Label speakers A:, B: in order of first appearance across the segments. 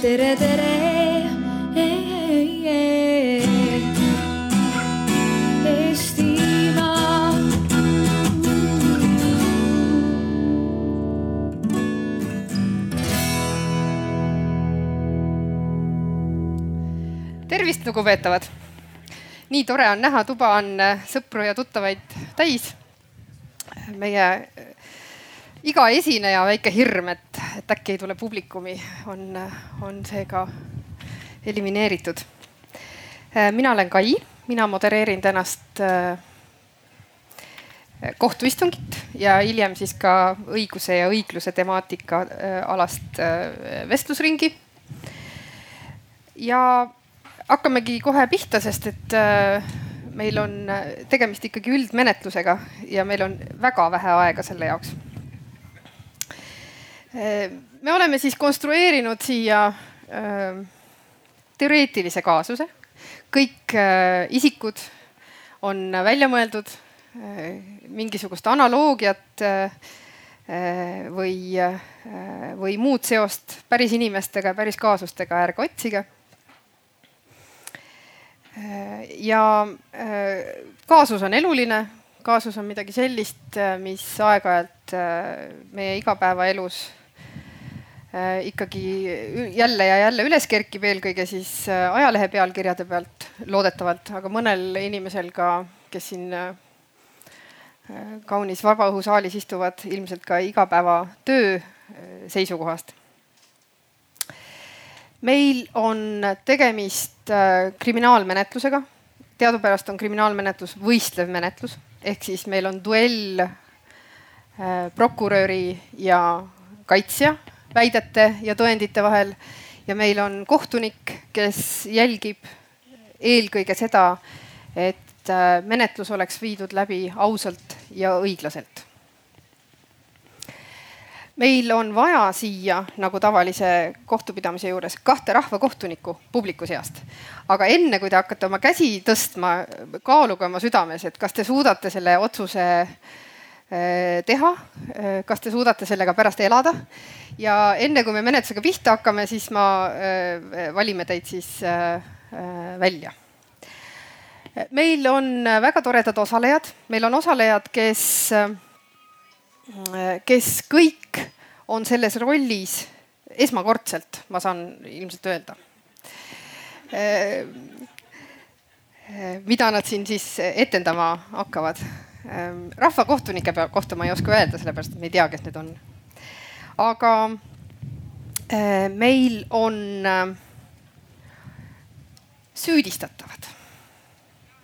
A: tere, tere. Eestimaa.
B: tervist, lugupeetavad. nii tore on näha, tuba on sõpru ja tuttavaid täis. meie iga esineja väike hirm, et, et äkki ei tule publikumi, on, äh, on seega elimineeritud. mina olen Kai, mina modereerin tänast kohtuistungit ja hiljem siis ka õiguse ja õigluse temaatika alast vestlusringi. ja hakkamegi kohe pihta, sest et äh, meil on tegemist ikkagi üldmenetlusega ja meil on väga vähe aega selle jaoks. Äh, me oleme siis konstrueerinud siia äh, teoreetilise kaasuse. kõik isikud on välja mõeldud, mingisugust analoogiat või, või muud seost päris inimestega, päris kaasustega ärge otsige ja kaasus on eluline, kaasus on midagi sellist, mis aeg-ajalt meie igapäevaelus ikkagi jälle ja jälle üles kerkib, eelkõige siis ajalehe pealkirjade pealt loodetavalt, aga mõnel inimesel ka, kes siin kaunis vabaõhusaalis istuvad, ilmselt ka igapäevatöö seisukohast. Meil on tegemist äh, kriminaalmenetlusega. teadupärast on kriminaalmenetlus võistlev menetlus. Ehk siis meil on duell äh, prokuröri ja kaitsja väidete ja tõendite vahel ja meil on kohtunik, kes jälgib eelkõige seda, et äh, menetlus oleks viidud läbi ausalt ja õiglaselt meil on vaja siia nagu tavalise kohtupidamise juures kahte rahvakohtunikku publiku seast. aga enne kui te hakkate oma käsi tõstma, kaaluge oma südames, et kas te suudate selle otsuse eh, teha, eh, kas te suudate sellega pärast elada ja enne kui me menetlusega pihta hakkame, siis ma eh, valime teid siis välja. meil on väga toredad osalejad, meil on osalejad, kes kes kõik on selles rollis esmakordselt, ma saan ilmselt öelda. mida nad siin siis etendama hakkavad? Rahvakohtunike kohta ma ei oska öelda, sellepärast et me ei tea, kes need on. aga meil on süüdistatavad.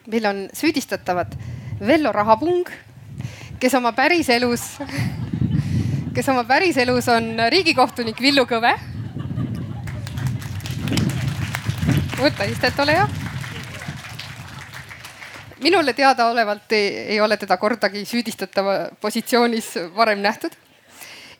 B: meil on süüdistatavad Vello Rahapung kes oma päriselus, kes oma päriselus on riigikohtunik Villu Kõve. võta istet, ole hea. Minule teadaolevalt ei, ei ole teda kordagi süüdistatava positsioonis varem nähtud.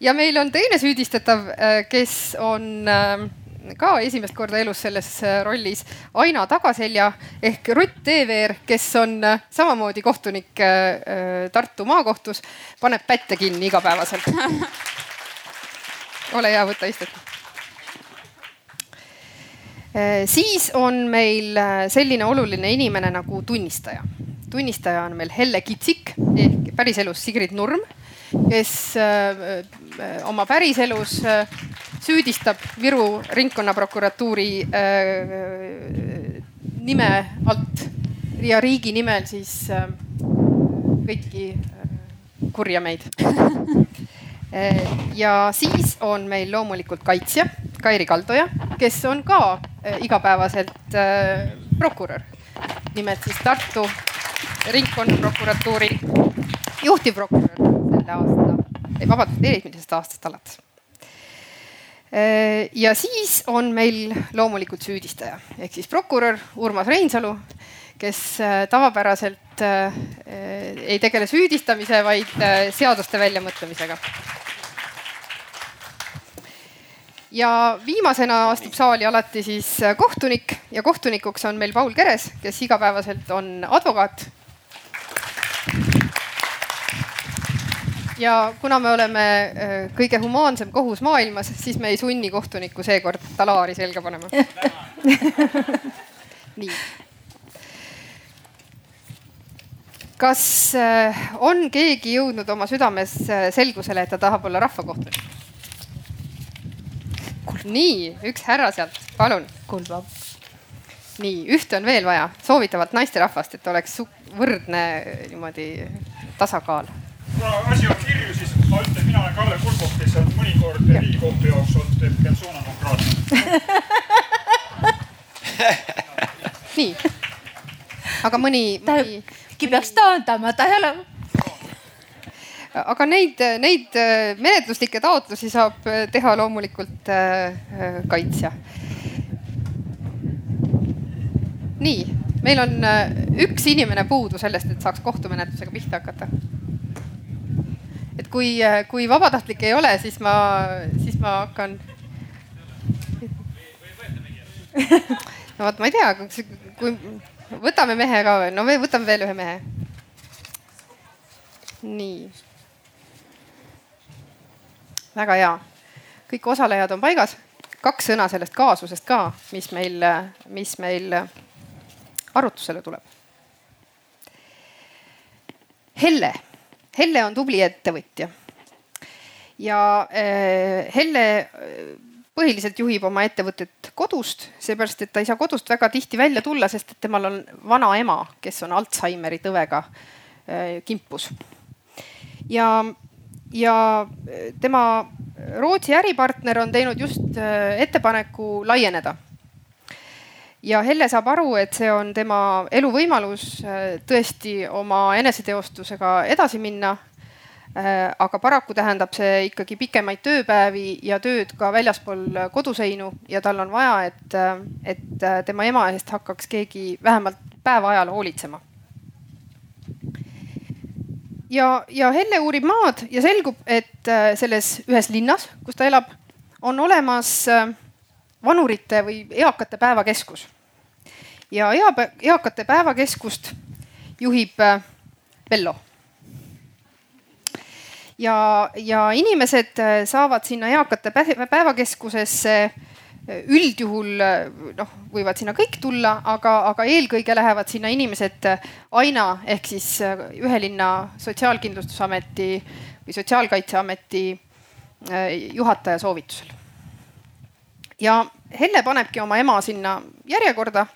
B: ja meil on teine süüdistatav, kes on äh, ka esimest korda elus selles äh, rollis Aina Tagaselja ehk Rutt Teeveer, kes on äh, samamoodi kohtunik äh, Tartu maakohtus, paneb pätte kinni igapäevaselt. ole hea, võta istet. Siis on meil selline oluline inimene nagu tunnistaja. tunnistaja on meil Helle Kitsik ehk päriselus Sigrid Nurm, kes oma päriselus süüdistab Viru ringkonnaprokuratuuri äh, nime alt ja riigi nimel siis äh, kõiki äh, kurjameid äh,. ja siis on meil loomulikult kaitsja Kairi Kaldoja, kes on ka äh, igapäevaselt äh, prokurör. nimelt siis Tartu ringkonnaprokuratuuri juhtivprokurör selle aasta, vabandust, eelmisest aastast alates ja siis on meil loomulikult süüdistaja ehk siis prokurör Urmas Reinsalu, kes tavapäraselt ei tegele süüdistamise, vaid seaduste väljamõtlemisega. Ja viimasena astub saali alati siis kohtunik ja kohtunikuks on meil Paul Keres, kes igapäevaselt on advokaat ja kuna me oleme kõige humaansem kohus maailmas, siis me ei sunni kohtunikku seekord talaari selga panema. nii. kas on keegi jõudnud oma südames selgusele, et ta tahab olla rahvakohtunik? Nii, üks härra sealt, palun.
A: kuulab.
B: nii, ühte on veel vaja, soovitavalt naisterahvast, et oleks võrdne niimoodi tasakaal.
C: kuna asi on kirju, siis ma ütlen, mina olen Kalle Kulbov, kes on mõnikord Riigikohtu jaoks olnud personademokraat
B: nii, aga mõni, mõni.
A: äkki peaks taandama, ta ei ole
B: aga neid, neid äh, menetluslikke taotlusi saab äh, teha loomulikult äh, kaitsja. nii, meil on üks inimene puudu sellest, et saaks kohtumenetlusega pihta hakata. et kui, kui vabatahtlik ei ole, siis ma, siis ma hakkan. no vot, ma ei tea, kui võtame mehe ka veel, no me võtame veel ühe mehe. nii väga hea. kõik osalejad on paigas. kaks sõna sellest kaasusest ka, mis meil, mis meil arutusele tuleb. Helle, Helle on tubli ettevõtja. ja äh, Helle eh, põhiliselt juhib oma ettevõtet kodust, seepärast et ta ei saa kodust väga tihti välja tulla, sest et temal on vanaema, kes on Alžeimeri tõvega äh, kimpus. ja ja eh, tema Rootsi äripartner on teinud just eh, ettepaneku laieneda. ja Helle saab aru, et see on tema eluvõimalus eh, tõesti oma eneseteostusega edasi minna. aga paraku tähendab see ikkagi pikemaid tööpäevi ja tööd ka väljaspool koduseinu ja tal on vaja, et, et tema ema eest hakkaks keegi vähemalt päeva ajal hoolitsema ja, ja Helle uurib maad ja selgub, et äh, selles ühes linnas, kus ta elab, on olemas äh, vanurite või eakate päevakeskus. ja ea, eakate päevakeskust juhib äh, Vello. ja, ja inimesed saavad sinna eakate päevakeskusesse üldjuhul noh, võivad sinna kõik tulla, aga, aga eelkõige lähevad sinna inimesed aina ehk siis ühe linna Sotsiaalkindlustusameti või Sotsiaalkaitseameti juhataja soovitusel. ja Helle panebki oma ema sinna järjekorda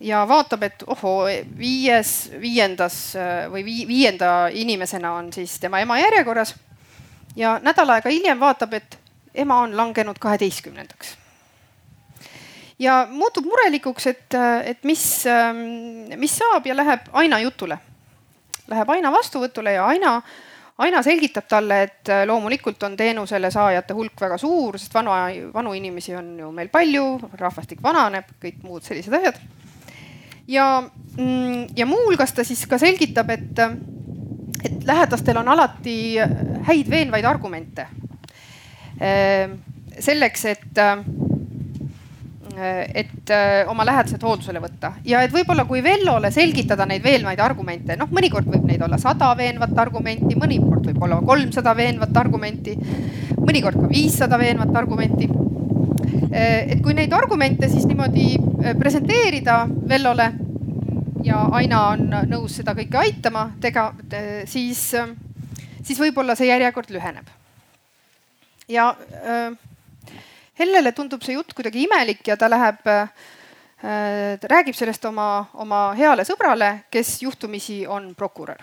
B: ja vaatab, et ohoo, viies, viiendas või viienda inimesena on siis tema ema järjekorras. ja nädal aega hiljem vaatab, et ema on langenud kaheteistkümnendaks ja muutub murelikuks, et, et mis, ähm, mis saab ja läheb Aina jutule. Läheb Aina vastuvõtule ja Aina, Aina selgitab talle, et äh, loomulikult on teenusele saajate hulk väga suur, sest vanu, vanu inimesi on ju meil palju, rahvastik vananeb, kõik muud sellised asjad. ja, mm, ja muuhulgas ta siis ka selgitab, et, et lähedastel on alati häid veenvaid argumente äh, selleks, et Äh, et äh, oma lähedased hooldusele võtta ja et võib-olla kui Vellole selgitada neid veenvaid argumente, noh, mõnikord võib neid olla sada veenvat argumenti, mõnikord võib olla kolmsada veenvat argumenti, mõnikord ka viissada veenvat argumenti. Äh, et kui neid argumente siis niimoodi presenteerida Vellole ja Aina on nõus seda kõike aitama, tega, siis, siis võib-olla see järjekord lüheneb. ja öö, Hellele tundub see jutt kuidagi imelik ja ta läheb äh,, räägib sellest oma, oma heale sõbrale, kes juhtumisi on prokurör.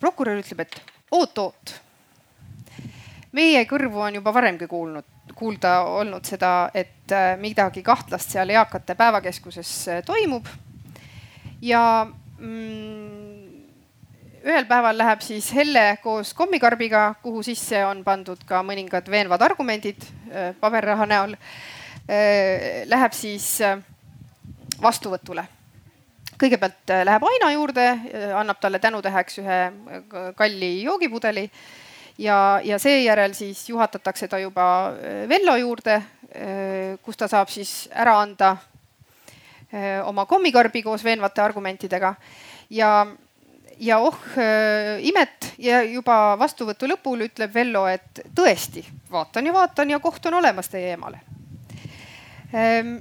B: prokurör ütleb, et oot-oot. meie kõrvu on juba varemgi kuulnud, kuulda olnud seda, et äh, midagi kahtlast seal eakate päevakeskuses äh, toimub. ja mm, ühel päeval läheb siis Helle koos kommikarbiga, kuhu sisse on pandud ka mõningad veenvad argumendid äh, paberraha näol. Äh, läheb siis äh, vastuvõtule. kõigepealt läheb Aina juurde, annab talle tänutäheks ühe kalli joogipudeli ja, ja seejärel siis juhatatakse ta juba Vello juurde, kus ta saab siis ära anda oma kommikarbi koos veenvate argumentidega ja ja oh imet ja juba vastuvõtu lõpul ütleb Vello, et tõesti vaatan ja vaatan ja koht on olemas teie emale. Ehm,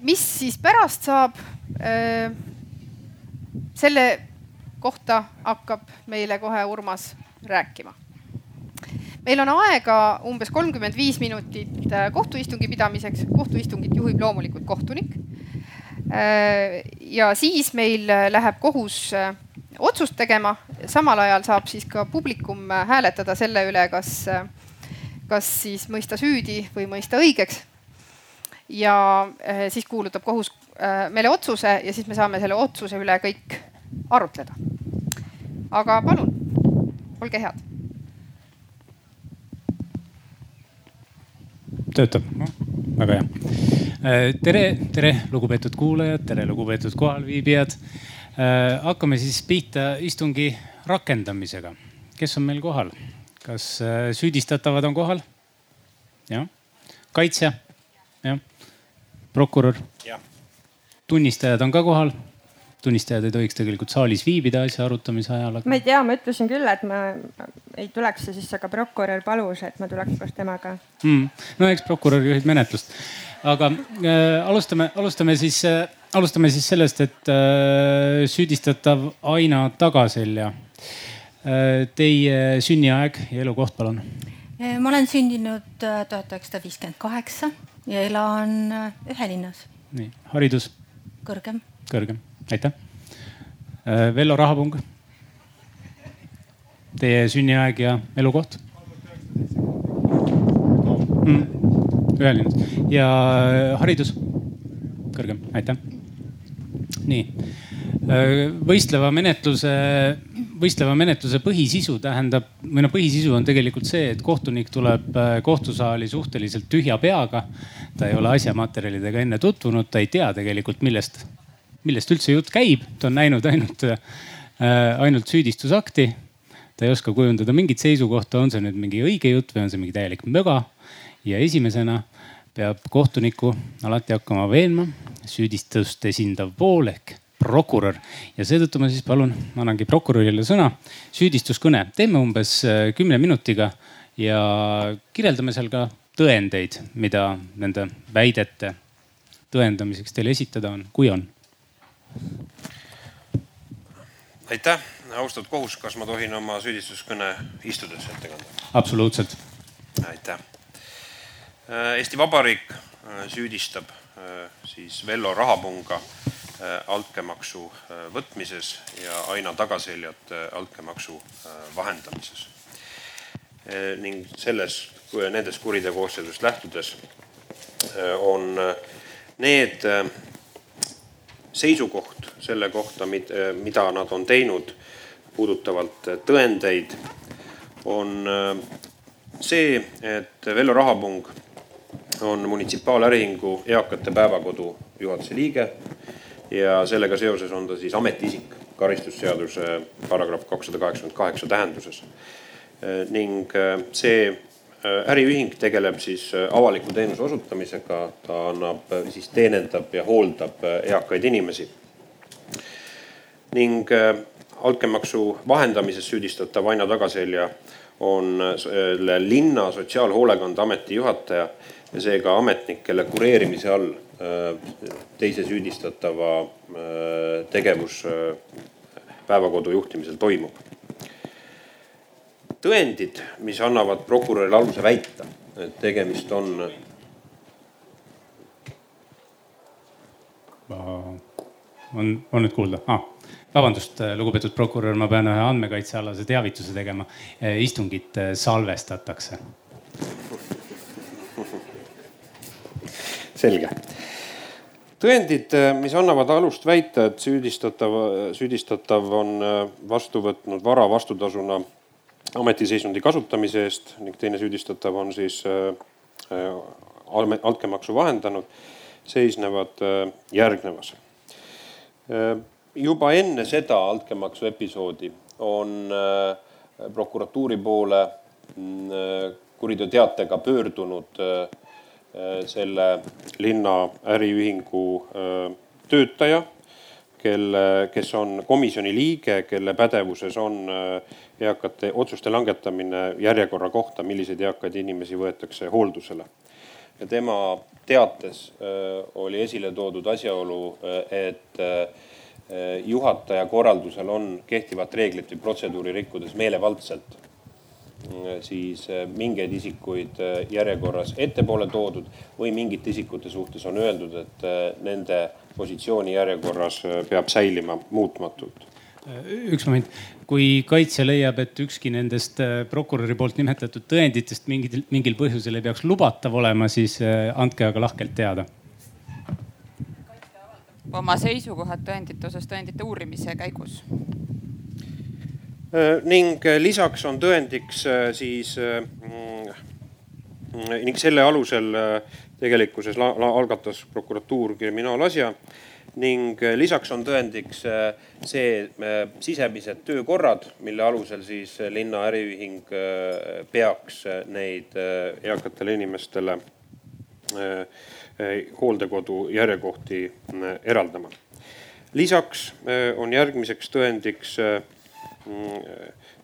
B: mis siis pärast saab? Ehm, selle kohta hakkab meile kohe Urmas rääkima meil on aega umbes kolmkümmend viis minutit äh, kohtuistungi pidamiseks. kohtuistungit juhib loomulikult kohtunik. Äh, ja siis meil äh, läheb kohus otsust tegema, samal ajal saab siis ka publikum hääletada selle üle, kas, kas siis mõista süüdi või mõista õigeks. ja siis kuulutab kohus meile otsuse ja siis me saame selle otsuse üle kõik arutleda. aga palun, olge head
D: töötab väga hea. Äh, tere, tere, lugupeetud kuulajad, tere, lugupeetud kohalviibijad. Äh, hakkame siis pihta istungi rakendamisega. kes on meil kohal? kas äh, süüdistatavad on kohal? jah. kaitsja? jah. prokurör? tunnistajad on ka kohal tunnistajad ei tohiks tegelikult saalis viibida asja arutamise ajal aga....
E: ma ei tea, ma ütlesin küll, et ma ei tuleks ja siis aga prokurör palus, et ma tuleks koos temaga
D: mm.. no eks prokurör juhib menetlust. Aga äh, alustame, alustame siis äh,, alustame siis sellest, et äh, süüdistatav Aina Tagaselja äh,. Teie sünniaeg ja elukoht, palun.
A: Äh, ma olen sündinud äh, tuhat üheksasada viiskümmend kaheksa ja elan äh, Ühelinnas.
D: nii, haridus?
A: kõrgem.
D: kõrgem aitäh. Äh, Vello Rahapung. Teie sünniaeg ja elukoht mm.? Ühelinnas ja äh, haridus? kõrgem, aitäh. nii, äh, võistleva menetluse, võistleva menetluse põhisisu tähendab või noh, põhisisu on tegelikult see, et kohtunik tuleb kohtusaali suhteliselt tühja peaga. ta ei ole asjamaterjalidega enne tutvunud, ta ei tea tegelikult, millest millest üldse jutt käib, ta on näinud ainult, äh, ainult süüdistusakti. ta ei oska kujundada mingit seisukohta, on see nüüd mingi õige jutt või on see mingi täielik möga. Ja esimesena peab kohtuniku alati hakkama veenma süüdistust esindav pool ehk prokurör ja seetõttu ma siis palun, annangi prokurörile sõna. süüdistuskõne teeme umbes äh, kümne minutiga ja kirjeldame seal ka tõendeid, mida nende väidete tõendamiseks teile esitada on, kui on
F: aitäh, austatud kohus, kas ma tohin oma süüdistuskõne istudes ette kanda?
D: absoluutselt.
F: aitäh. Äh, Eesti Vabariik äh, süüdistab äh, siis Vello Rahapunga altkäemaksu võtmises ja Aina Tagaseljat altkäemaksu vahendamises. ning selles, nendest kuriteokoosseisust lähtudes on need seisukoht selle kohta, mida nad on teinud, puudutavalt tõendeid, on see, et Vello Rahapung on munitsipaalaäriühingu Eakate Päevakodu juhatuse liige ja sellega seoses on ta siis ametiisik karistusseaduse paragrahv kakssada kaheksakümmend kaheksa tähenduses. Äh, ning äh, see Äh, äriühing tegeleb siis äh, avaliku teenuse osutamisega, ta annab, siis teenindab ja hooldab eakaid inimesi. ning altkäemaksu vahendamises süüdistatav Aina Tagaselja on selle linna Sotsiaalhoolekandeameti juhataja ja seega ametnik, kelle kureerimise all teise süüdistatava tegevus päevakodu juhtimisel toimub tõendid, mis annavad prokurörile aluse väita, et tegemist on.
D: on, on nüüd kuulda ah,? vabandust, lugupeetud prokurör, ma pean ühe andmekaitsealase teavituse tegema. istungit salvestatakse.
F: Selge tõendid, mis annavad alust väita, et süüdistatav, süüdistatav on vastu võtnud vara vastutasuna ametiseisundi kasutamise eest ning teine süüdistatav on siis äh, äh, altkäemaksu vahendanud, seisnevad äh, järgnevas. juba enne seda altkäemaksu episoodi on prokuratuuri poole mm, kuriteoteatega pöördunud selle linna äriühingu töötaja kelle, kes on komisjoni liige, kelle pädevuses on eakate otsuste langetamine järjekorra kohta, milliseid eakaid inimesi võetakse hooldusele. ja tema teates oli esile toodud asjaolu, et juhataja korraldusel on kehtivat reeglit või protseduuri rikkudes meelevaldselt siis mingeid isikuid järjekorras ettepoole toodud või mingite isikute suhtes on öeldud, et nende positsiooni järjekorras peab säilima muutmatult
D: üks moment, kui kaitse leiab, et ükski nendest äh, prokuröri poolt nimetatud tõenditest mingil, mingil põhjusel ei peaks lubatav olema, siis äh, andke aga lahkelt teada.
G: oma seisukohad tõendite osas tõendite uurimise käigus.
F: Äh, ning lisaks on tõendiks siis mm, ning selle alusel tegelikkuses algatas prokuratuur kriminaalasja ning äh, lisaks on tõendiks äh, see äh, sisemised töökorrad, mille alusel siis linna äriühing peaks neid eakatele inimestele hooldekodu järjekohti eraldama. lisaks on järgmiseks tõendiks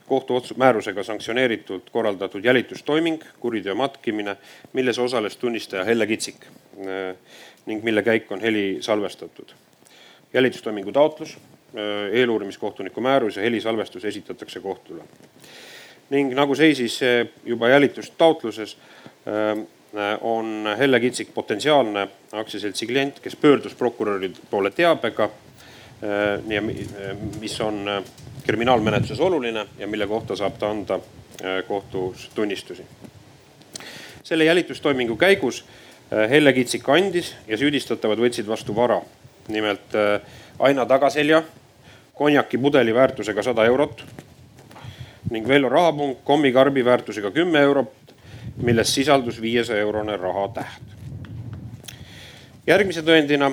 F: kohtuotsus, määrusega sanktsioneeritult korraldatud jälitustoiming, kuriteo matkimine, milles osales tunnistaja Helle Kitsik ning mille käik on heli salvestatud jälitustoimingu taotlus, äh, eeluurimiskohtuniku määrus ja helisalvestus esitatakse kohtule. ning nagu seisis juba jälitustaotluses, äh, on Helle Kitsik potentsiaalne aktsiaseltsi klient, kes pöördus prokuröri poole teabega, mis on kriminaalmenetluses oluline ja mille kohta saab ta anda kohtus tunnistusi. selle jälitustoimingu käigus Helle Kitsik andis ja süüdistatavad võtsid vastu vara nimelt äh, Aina tagaselja, konjakipudeli väärtusega sada eurot ning Vello rahapung kommikarbi väärtusega kümme eurot, milles sisaldus viiesaja eurone rahatäht. järgmise tõendina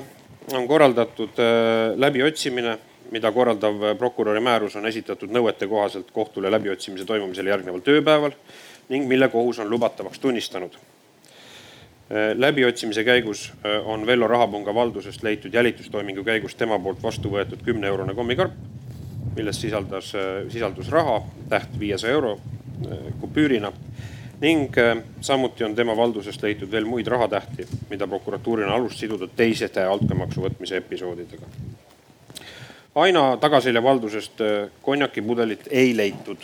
F: on korraldatud äh, läbiotsimine, mida korraldav prokuröri määrus on esitatud nõuete kohaselt kohtule läbiotsimise toimumisele järgneval tööpäeval ning mille kohus on lubatavaks tunnistanud Äh, läbiotsimise käigus äh, on Vello Rahapunga valdusest leitud jälitustoimingu käigus tema poolt vastu võetud kümne eurone kommikarp, milles sisaldas, äh, sisaldus raha, täht viiesaja euro kupüürina ning samuti on tema valdusest leitud veel muid rahatähti, mida prokuratuuril on alust siduda teiste altkäemaksu võtmise episoodidega. Aina tagaselja valdusest konjakipudelit ei leitud,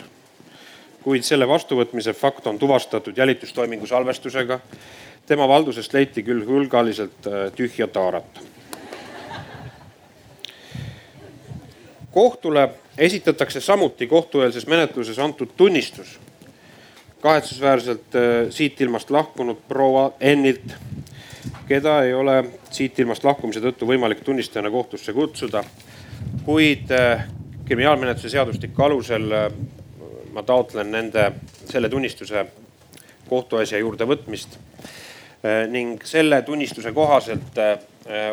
F: kuid selle vastuvõtmise fakt on tuvastatud jälitustoimingu salvestusega tema valdusest leiti küll hulgaliselt äh, tühja taarat. kohtule esitatakse samuti kohtueelses menetluses antud tunnistus kahetsusväärselt äh, siit ilmast lahkunud proua Ennilt, keda ei ole siit ilmast lahkumise tõttu võimalik tunnistajana kohtusse kutsuda. Kuid äh, kriminaalmenetluse seadustiku alusel ma taotlen nende, selle tunnistuse kohtuasja juurde võtmist Äh, ning selle tunnistuse kohaselt äh,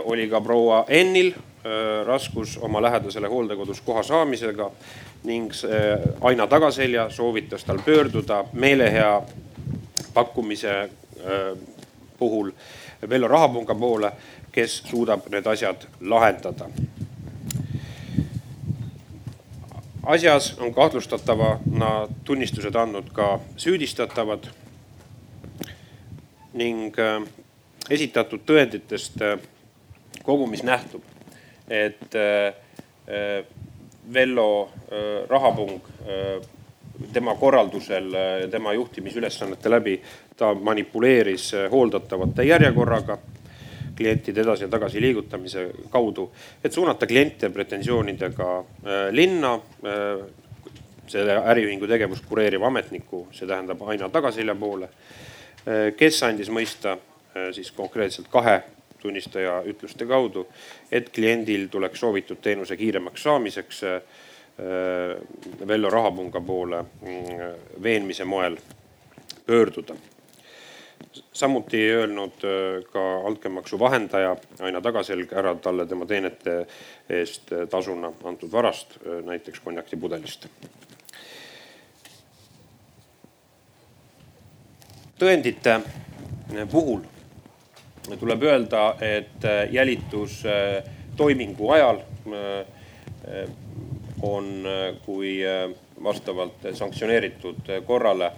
F: oli ka proua Ennil äh, raskus oma lähedasele hooldekodus koha saamisega ning Aina Tagaselja soovitas tal pöörduda meelehea pakkumise puhul Vello Rahapunga poole, kes suudab need asjad lahendada. Asjas on kahtlustatavana tunnistused andnud ka süüdistatavad ning äh, esitatud tõenditest äh, kogumis nähtub, et äh, Vello rahapung tema korraldusel ja tema juhtimisülesannete läbi, ta manipuleeris hooldatavate järjekorraga klientide edasi ja tagasi liigutamise kaudu, et suunata kliente pretensioonidega linna. selle äriühingu tegevust kureeriva ametniku, see tähendab aina tagaselja poole Äh, kes andis mõista äh, siis konkreetselt kahe tunnistaja ütluste kaudu, et kliendil tuleks soovitud teenuse kiiremaks saamiseks äh, Vello Rahapunga poole mm, veenmise moel pöörduda. Samuti ei öelnud ka altkäemaksu vahendaja Aina Tagaselg ära talle tema teenete eest tasuna antud varast, näiteks konjakipudelist tõendite puhul tuleb öelda, et jälitus toimingu ajal on, kui vastavalt sanktsioneeritud korrale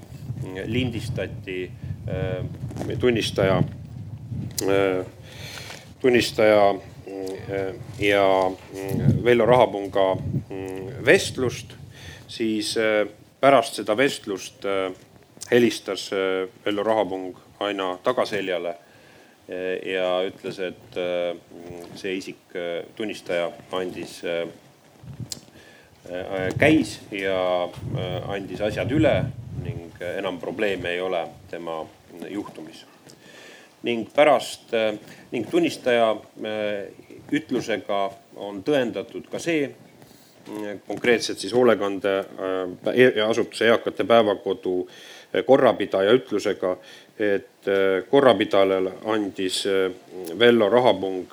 F: lindistati tunnistaja, tunnistaja ja Vello Rahapunga vestlust, siis pärast seda vestlust helistas Vello Rahapung aina tagaseljale ja ütles, et see isik, tunnistaja andis, käis ja andis asjad üle ning enam probleeme ei ole tema juhtumis. ning pärast ning tunnistaja ütlusega on tõendatud ka see, konkreetselt siis hoolekandeasutuse Eakate Päevakodu korrapidaja ütlusega, et korrapidajale andis Vello Rahapung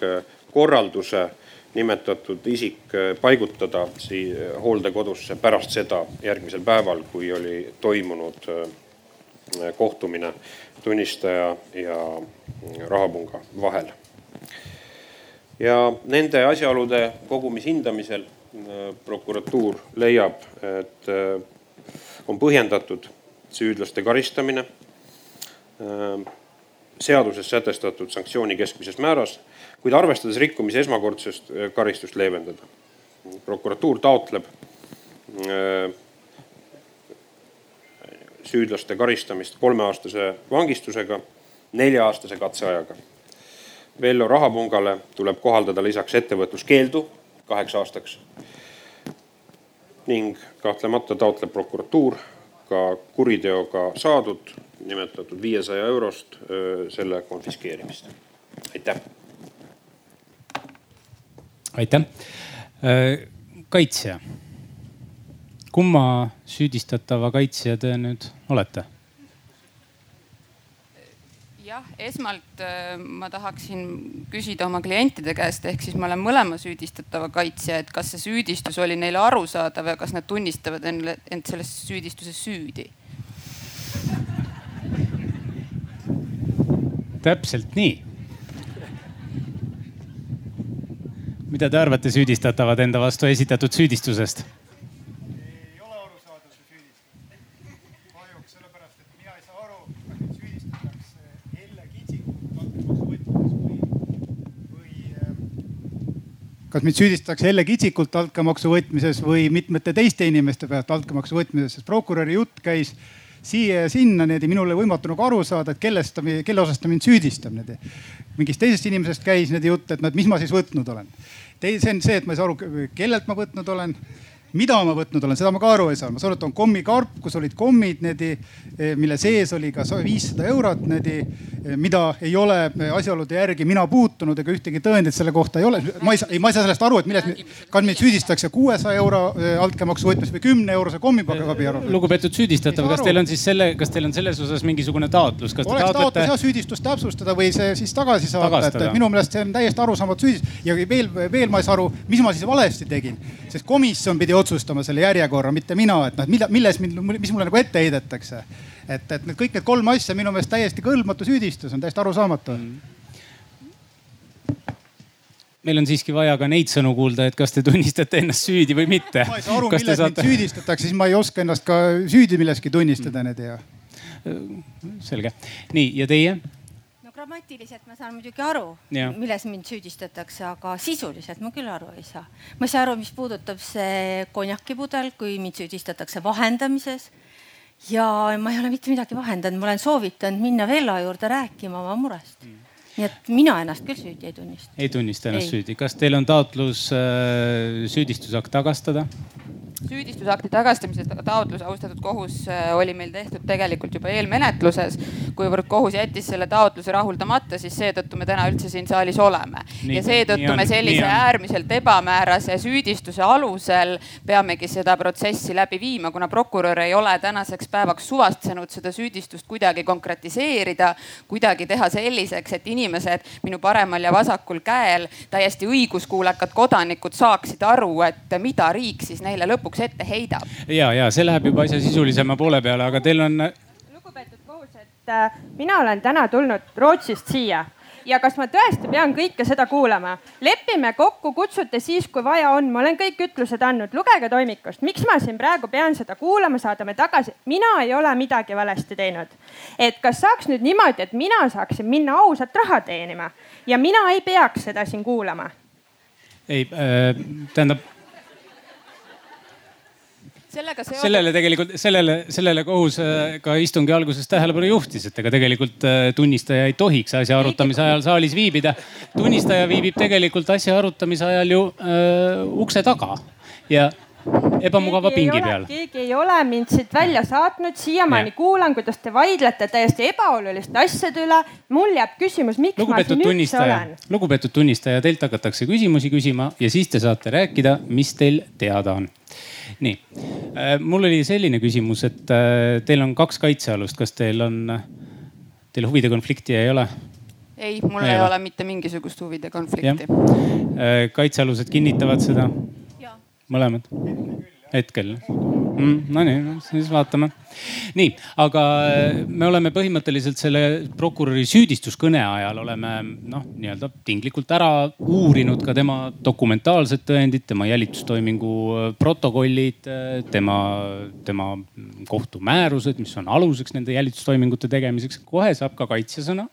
F: korralduse nimetatud isik paigutada siia hooldekodusse pärast seda, järgmisel päeval, kui oli toimunud kohtumine tunnistaja ja Rahapunga vahel. ja nende asjaolude kogumis hindamisel prokuratuur leiab, et on põhjendatud süüdlaste karistamine seaduses sätestatud sanktsiooni keskmises määras, kuid arvestades rikkumise esmakordsest karistust leevendada. prokuratuur taotleb süüdlaste karistamist kolmeaastase vangistusega, nelja-aastase katseajaga. Vello Rahapungale tuleb kohaldada lisaks ettevõtluskeeldu kaheks aastaks. ning kahtlemata taotleb prokuratuur ka kuriteoga saadud nimetatud viiesaja eurost selle konfiskeerimist. aitäh.
D: Aitäh. kaitsja kumma süüdistatava kaitsja te nüüd olete?
G: jah, esmalt äh, ma tahaksin küsida oma klientide käest, ehk siis ma olen mõlema süüdistatava kaitsja, et kas see süüdistus oli neile arusaadav ja kas nad tunnistavad endale, end selles süüdistuses süüdi?
D: täpselt nii. Mida te arvate süüdistatavad enda vastu esitatud süüdistusest?
H: kas mind süüdistatakse Helle Kitsikult altkäemaksu võtmises või mitmete teiste inimeste pealt altkäemaksu võtmises, sest prokuröri jutt käis siia ja sinna niimoodi, minul oli võimatu nagu aru saada, et kellest ta, kelle osas ta mind süüdistab niimoodi. mingist teisest inimesest käis niimoodi jutt, et no, et mis ma siis võtnud olen. See on see, et ma ei saa aru, kellelt ma võtnud olen mida ma võtnud olen, seda ma ka aru ei saa. ma saan aru, et on kommikarp, kus olid kommid, niimoodi, eh, mille sees oli ka viissada eurot, niimoodi, eh, mida ei ole eh, asjaolude järgi mina puutunud ega ühtegi tõendit selle kohta ei ole. ma ei saa, ei, ma ei saa sellest aru, et milles, kas mind süüdistatakse kuuesaja euro altkäemaksu võtmises või kümne eurose kommipagabi arvel.
D: lugupeetud süüdistatav, kas teil on siis selle, kas teil on selles osas mingisugune taotlus?
H: oleks taotlete... taotlus jah süüdistust täpsustada või see siis tagasi saata, et minu meelest see on täiesti arusaamatu süüdistus ja veel, veel ma ei saa aru, mis ma siis valesti tegin, sest komisjon pidi otsustama selle järjekorra, mitte mina, et noh, mille, milles mind, mis mulle nagu ette heidetakse. et, et need kõik need kolm asja minu meelest täiesti kõlbmatu süüdistus on täiesti arusaamatu mm
D: meil on siiski vaja ka neid sõnu kuulda, et kas te tunnistate ennast süüdi või mitte.
H: ma ei saa aru, milles saate... mind süüdistatakse, siis ma ei oska ennast ka süüdi milleski tunnistada, need ja.
D: selge, nii ja teie?
A: Grammatiliselt ma saan muidugi aru, milles mind süüdistatakse, aga sisuliselt ma küll aru ei saa. ma ei saa aru, mis puudutab see konjakipudel, kui mind süüdistatakse vahendamises. ja ma ei ole mitte midagi vahendanud, ma olen soovitanud minna Vello juurde rääkima oma murest mm nii et mina ennast küll süüdi ei tunnista.
D: ei tunnista ennast ei. süüdi, kas teil on taotlus äh, süüdistusakt tagastada?
G: Süüdistusakti tagastamise taotlus, austatud kohus, äh, oli meil tehtud tegelikult juba eelmenetluses. kuivõrd kohus jättis selle taotluse rahuldamata, siis seetõttu me täna üldse siin saalis oleme. ja seetõttu me sellise äärmiselt ebamäärase süüdistuse alusel peamegi seda protsessi läbi viima, kuna prokurör ei ole tänaseks päevaks suvatsenud seda süüdistust kuidagi konkretiseerida, kuidagi teha selliseks, et inimesed minu paremal ja vasakul käel, täiesti õiguskuulekad kodanikud saaksid aru, et mida riik siis neile lõpuks lõpuks ette heidab.
D: ja, ja see läheb juba asja sisulisema poole peale, aga teil on.
E: lugupeetud kohus, et äh, mina olen täna tulnud Rootsist siia ja kas ma tõesti pean kõike seda kuulama? lepime kokku, kutsute siis, kui vaja on, ma olen kõik ütlused andnud, lugege toimikust, miks ma siin praegu pean seda kuulama, saadame tagasi. mina ei ole midagi valesti teinud. et kas saaks nüüd niimoodi, et mina saaksin minna ausalt raha teenima ja mina ei peaks seda siin kuulama?
D: ei äh,, tähendab
G: seotud.
D: sellele tegelikult, sellele, sellele kohus äh, ka istungi alguses tähelepanu juhtis, et ega tegelikult äh, tunnistaja ei tohiks asja arutamise ajal saalis viibida. tunnistaja viibib tegelikult asja arutamise ajal ju äh, ukse taga ja ebamugava pingi peal.
E: keegi ei ole mind siit välja saatnud, siiamaani kuulan, kuidas te vaidlete täiesti ebaoluliste asjade üle. mul jääb küsimus, miks lugupeetud ma siin üldse olen.
D: lugupeetud tunnistaja, teilt hakatakse küsimusi küsima ja siis te saate rääkida, mis teil teada on nii, äh, mul oli selline küsimus, et äh, teil on kaks kaitsealust, kas teil on, teil huvide konflikti ei ole?
G: ei, mul ei, ei ole. mitte mingisugust huvide konflikti.
D: Äh, kaitsealused kinnitavad seda? mõlemad? hetkel mm,. Nonii, siis vaatame. nii, aga äh, me oleme põhimõtteliselt selle prokuröri süüdistuskõne ajal oleme noh, nii-öelda tinglikult ära uurinud ka tema dokumentaalsed tõendid, tema jälitustoimingu äh, protokollid, äh, tema, tema kohtumäärused, mis on aluseks nende jälitustoimingute tegemiseks. kohe saab ka kaitsjasõna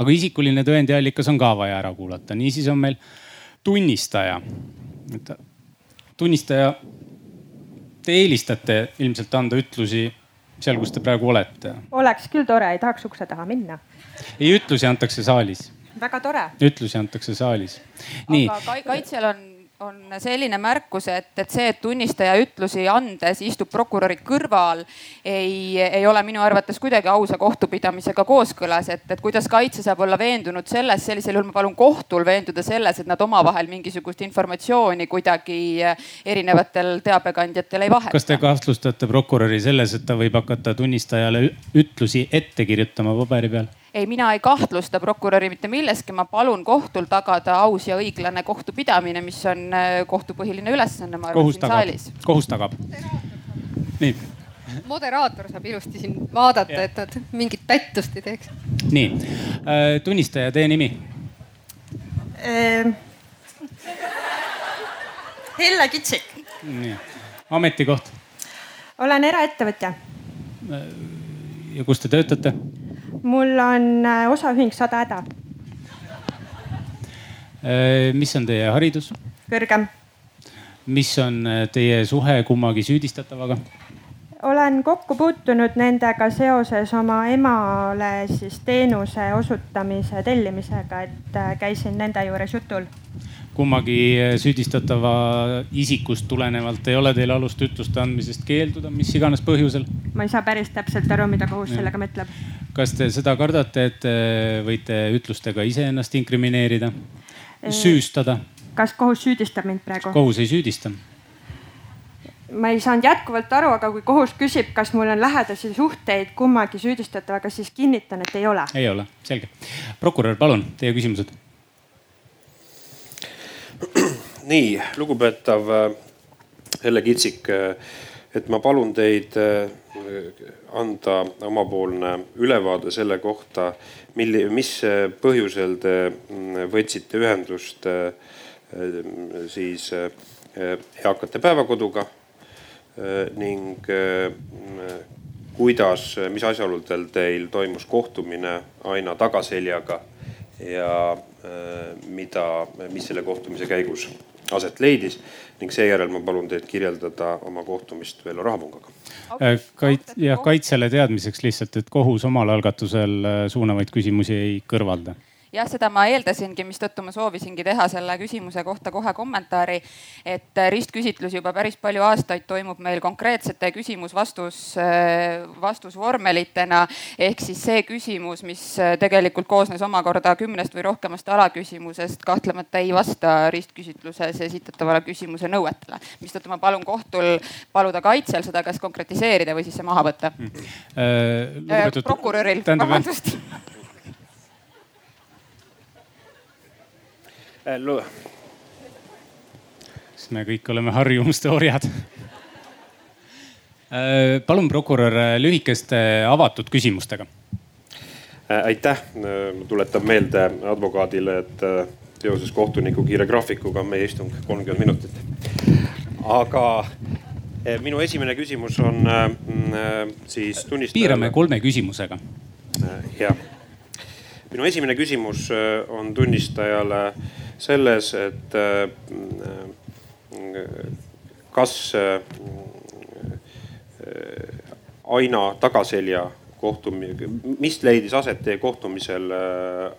D: aga isikuline tõendiallikas on ka vaja ära kuulata, niisiis on meil tunnistaja tunnistaja, te eelistate ilmselt anda ütlusi seal, kus te praegu olete?
E: oleks küll tore, ei tahaks ukse taha minna.
D: ei, ütlusi antakse saalis.
E: väga tore.
D: ütlusi antakse saalis. nii.
G: aga kaitsjal on on selline märkus, et, et see, et tunnistaja ütlusi andes istub prokuröri kõrval, ei, ei ole minu arvates kuidagi ausa kohtupidamisega kooskõlas, et, et kuidas kaitse saab olla veendunud selles, sellisel juhul ma palun kohtul veenduda selles, et nad omavahel mingisugust informatsiooni kuidagi erinevatel teabekandjatel ei vaheta.
D: kas te kahtlustate prokuröri selles, et ta võib hakata tunnistajale ütlusi ette kirjutama paberi peal?
G: Ei, mina ei kahtlusta prokuröri mitte milleski, ma palun kohtul tagada aus ja õiglane kohtupidamine, mis on äh, kohtu põhiline ülesanne, ma arvan, siin saalis.
D: kohus tagab. nii
B: moderaator saab ilusti siin vaadata, et nad mingit tättust ei teeks.
D: nii äh,, tunnistaja, teie nimi
E: ehm,? Helle Kitsik.
D: nii, ametikoht?
E: olen eraettevõtja.
D: Äh, ja kus te töötate?
E: Mul on äh, osaühing Sada Häda.
D: Äh, mis on teie haridus?
E: kõrgem.
D: mis on äh, teie suhe kummagi süüdistatavaga?
E: olen kokku puutunud nendega seoses oma emale siis teenuse osutamise tellimisega, et käisin nende juures jutul
D: kummagi süüdistatava isikust tulenevalt ei ole teil alust ütluste andmisest keelduda, mis iganes põhjusel?
E: ma ei saa päris täpselt aru, mida kohus ja. sellega mõtleb.
D: kas te seda kardate, et võite ütlustega iseennast inkrimineerida, süüstada?
E: kas kohus süüdistab mind praegu?
D: kohus ei süüdista
E: ma ei saanud jätkuvalt aru, aga kui kohus küsib, kas mul on lähedasi suhteid kummagi süüdistatavaga, siis kinnitan, et ei ole.
D: ei ole, selge. prokurör, palun, teie küsimused
F: nii, lugupeetav äh, Helle Kitsik, äh, et ma palun teid äh, anda omapoolne ülevaade selle kohta, milli-, mis põhjusel te mm, võtsite ühendust siis eakate päevakoduga ning kuidas, mis asjaoludel teil toimus kohtumine Aina tagaseljaga ja mida, mis selle kohtumise käigus aset leidis ning seejärel ma palun teid kirjeldada oma kohtumist Vello Rahapungaga.
D: Äh, kait-, jah, kaitsjale teadmiseks lihtsalt, et kohus omal algatusel äh, suunavaid küsimusi ei kõrvalda
G: jah, seda ma eeldasingi, mistõttu ma soovisingi teha selle küsimuse kohta kohe kommentaari. et ristküsitlus juba päris palju aastaid toimub meil konkreetsete küsimus-vastus, vastusvormelitena. ehk siis see küsimus, mis tegelikult koosnes omakorda kümnest või rohkemast alaküsimusest, kahtlemata ei vasta ristküsitluses esitatavale küsimuse nõuetele. mistõttu ma palun kohtul paluda kaitsjal seda kas konkretiseerida või siis see maha võtta mm..
D: Äh,
G: prokuröril, vabandust
D: kas me kõik oleme harjumuste orjad? Äh, palun, prokurör, lühikeste avatud küsimustega.
F: aitäh, tuletan meelde advokaadile, et seoses kohtuniku kiire graafikuga on meie istung kolmkümmend minutit. aga minu esimene küsimus on äh, siis tunnistajale.
D: piirame kolme küsimusega.
F: jah, minu esimene küsimus on tunnistajale selles, et äh, kas äh, Aina Tagaselja kohtumine, mis leidis aset teie kohtumisel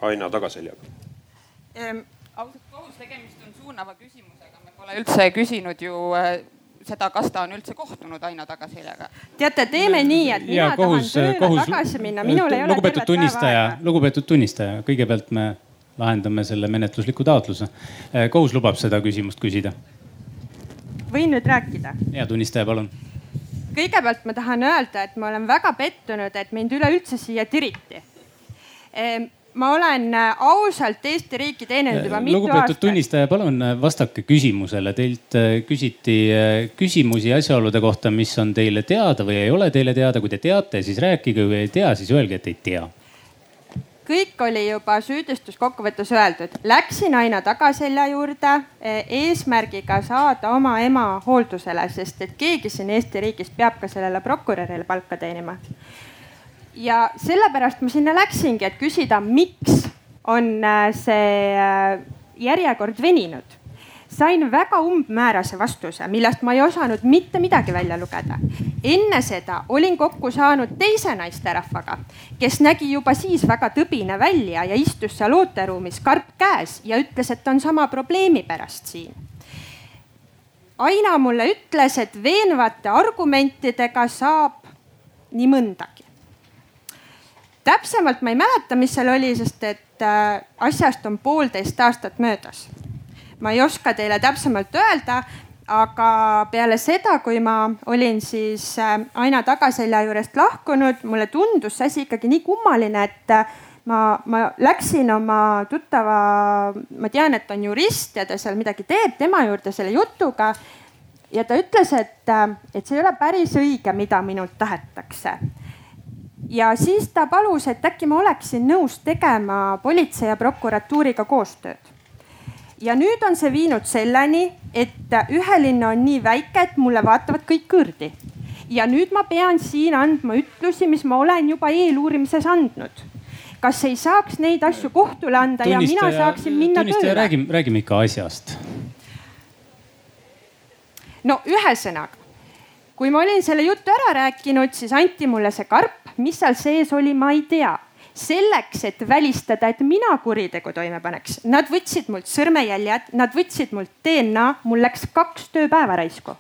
F: Aina Tagaseljaga?
G: ausalt kohus, tegemist on suunava küsimusega, me pole üldse küsinud ju äh, seda, kas ta on üldse kohtunud Aino Tagaseljaga.
E: teate, teeme nii, et mina ja, kohus, tahan tööle kohus, tagasi minna, minul ei ole
D: lugupeetud tunnistaja, lugupeetud tunnistaja, kõigepealt me lahendame selle menetlusliku taotluse. Äh, kohus lubab seda küsimust küsida.
E: võin nüüd rääkida?
D: ja tunnistaja, palun
E: kõigepealt ma tahan öelda, et ma olen väga pettunud, et mind üleüldse siia tiriti ehm, ma olen äh, ausalt Eesti riiki teeninud juba mitu
D: lugupeetud aastat. tunnistaja, palun vastake küsimusele. Teilt küsiti küsimusi asjaolude kohta, mis on teile teada või ei ole teile teada. kui te teate, siis rääkige, kui ei tea, siis öelge, et ei tea.
E: Kõik oli juba süüdistuskokkuvõttes öeldud. Läksin aina tagaselja juurde eesmärgiga saada oma ema hooldusele, sest et keegi siin Eesti riigis peab ka sellele prokurörile palka teenima ja sellepärast ma sinna läksingi, et küsida, miks on äh, see äh, järjekord veninud. Sain väga umbmäärase vastuse, millest ma ei osanud mitte midagi välja lugeda. enne seda olin kokku saanud teise naisterahvaga, kes nägi juba siis väga tõbine välja ja istus seal ooteruumis karp käes ja ütles, et on sama probleemi pärast siin Aina mulle ütles, et veenvate argumentidega saab nii mõndagi täpsemalt ma ei mäleta, mis seal oli, sest et äh, asjast on poolteist aastat möödas. Ma ei oska teile täpsemalt öelda, aga peale seda, kui ma olin siis äh, Aina tagaselja juurest lahkunud, mulle tundus see asi ikkagi nii kummaline, et äh, ma, ma läksin oma tuttava, ma tean, et on jurist ja ta seal midagi teeb, tema juurde selle jutuga. ja ta ütles, et, et see ei ole päris õige, mida minult tahetakse ja siis ta palus, et äkki ma oleksin nõus tegema politsei ja prokuratuuriga koostööd. Ja nüüd on see viinud selleni, et ühelinna on nii väike, et mulle vaatavad kõik kõrdi. ja nüüd ma pean siin andma ütlusi, mis ma olen juba eeluurimises andnud kas ei saaks neid asju kohtule anda tunnistaja, ja mina saaksin minna
D: tööle? räägime, räägime ikka asjast.
E: no ühesõnaga, kui ma olin selle jutu ära rääkinud, siis anti mulle see karp mis seal sees oli, ma ei tea selleks, et välistada, et mina kuritegu toime paneks, nad võtsid mult sõrmejäljed, nad võtsid mult DNA, mul läks kaks tööpäeva raisku.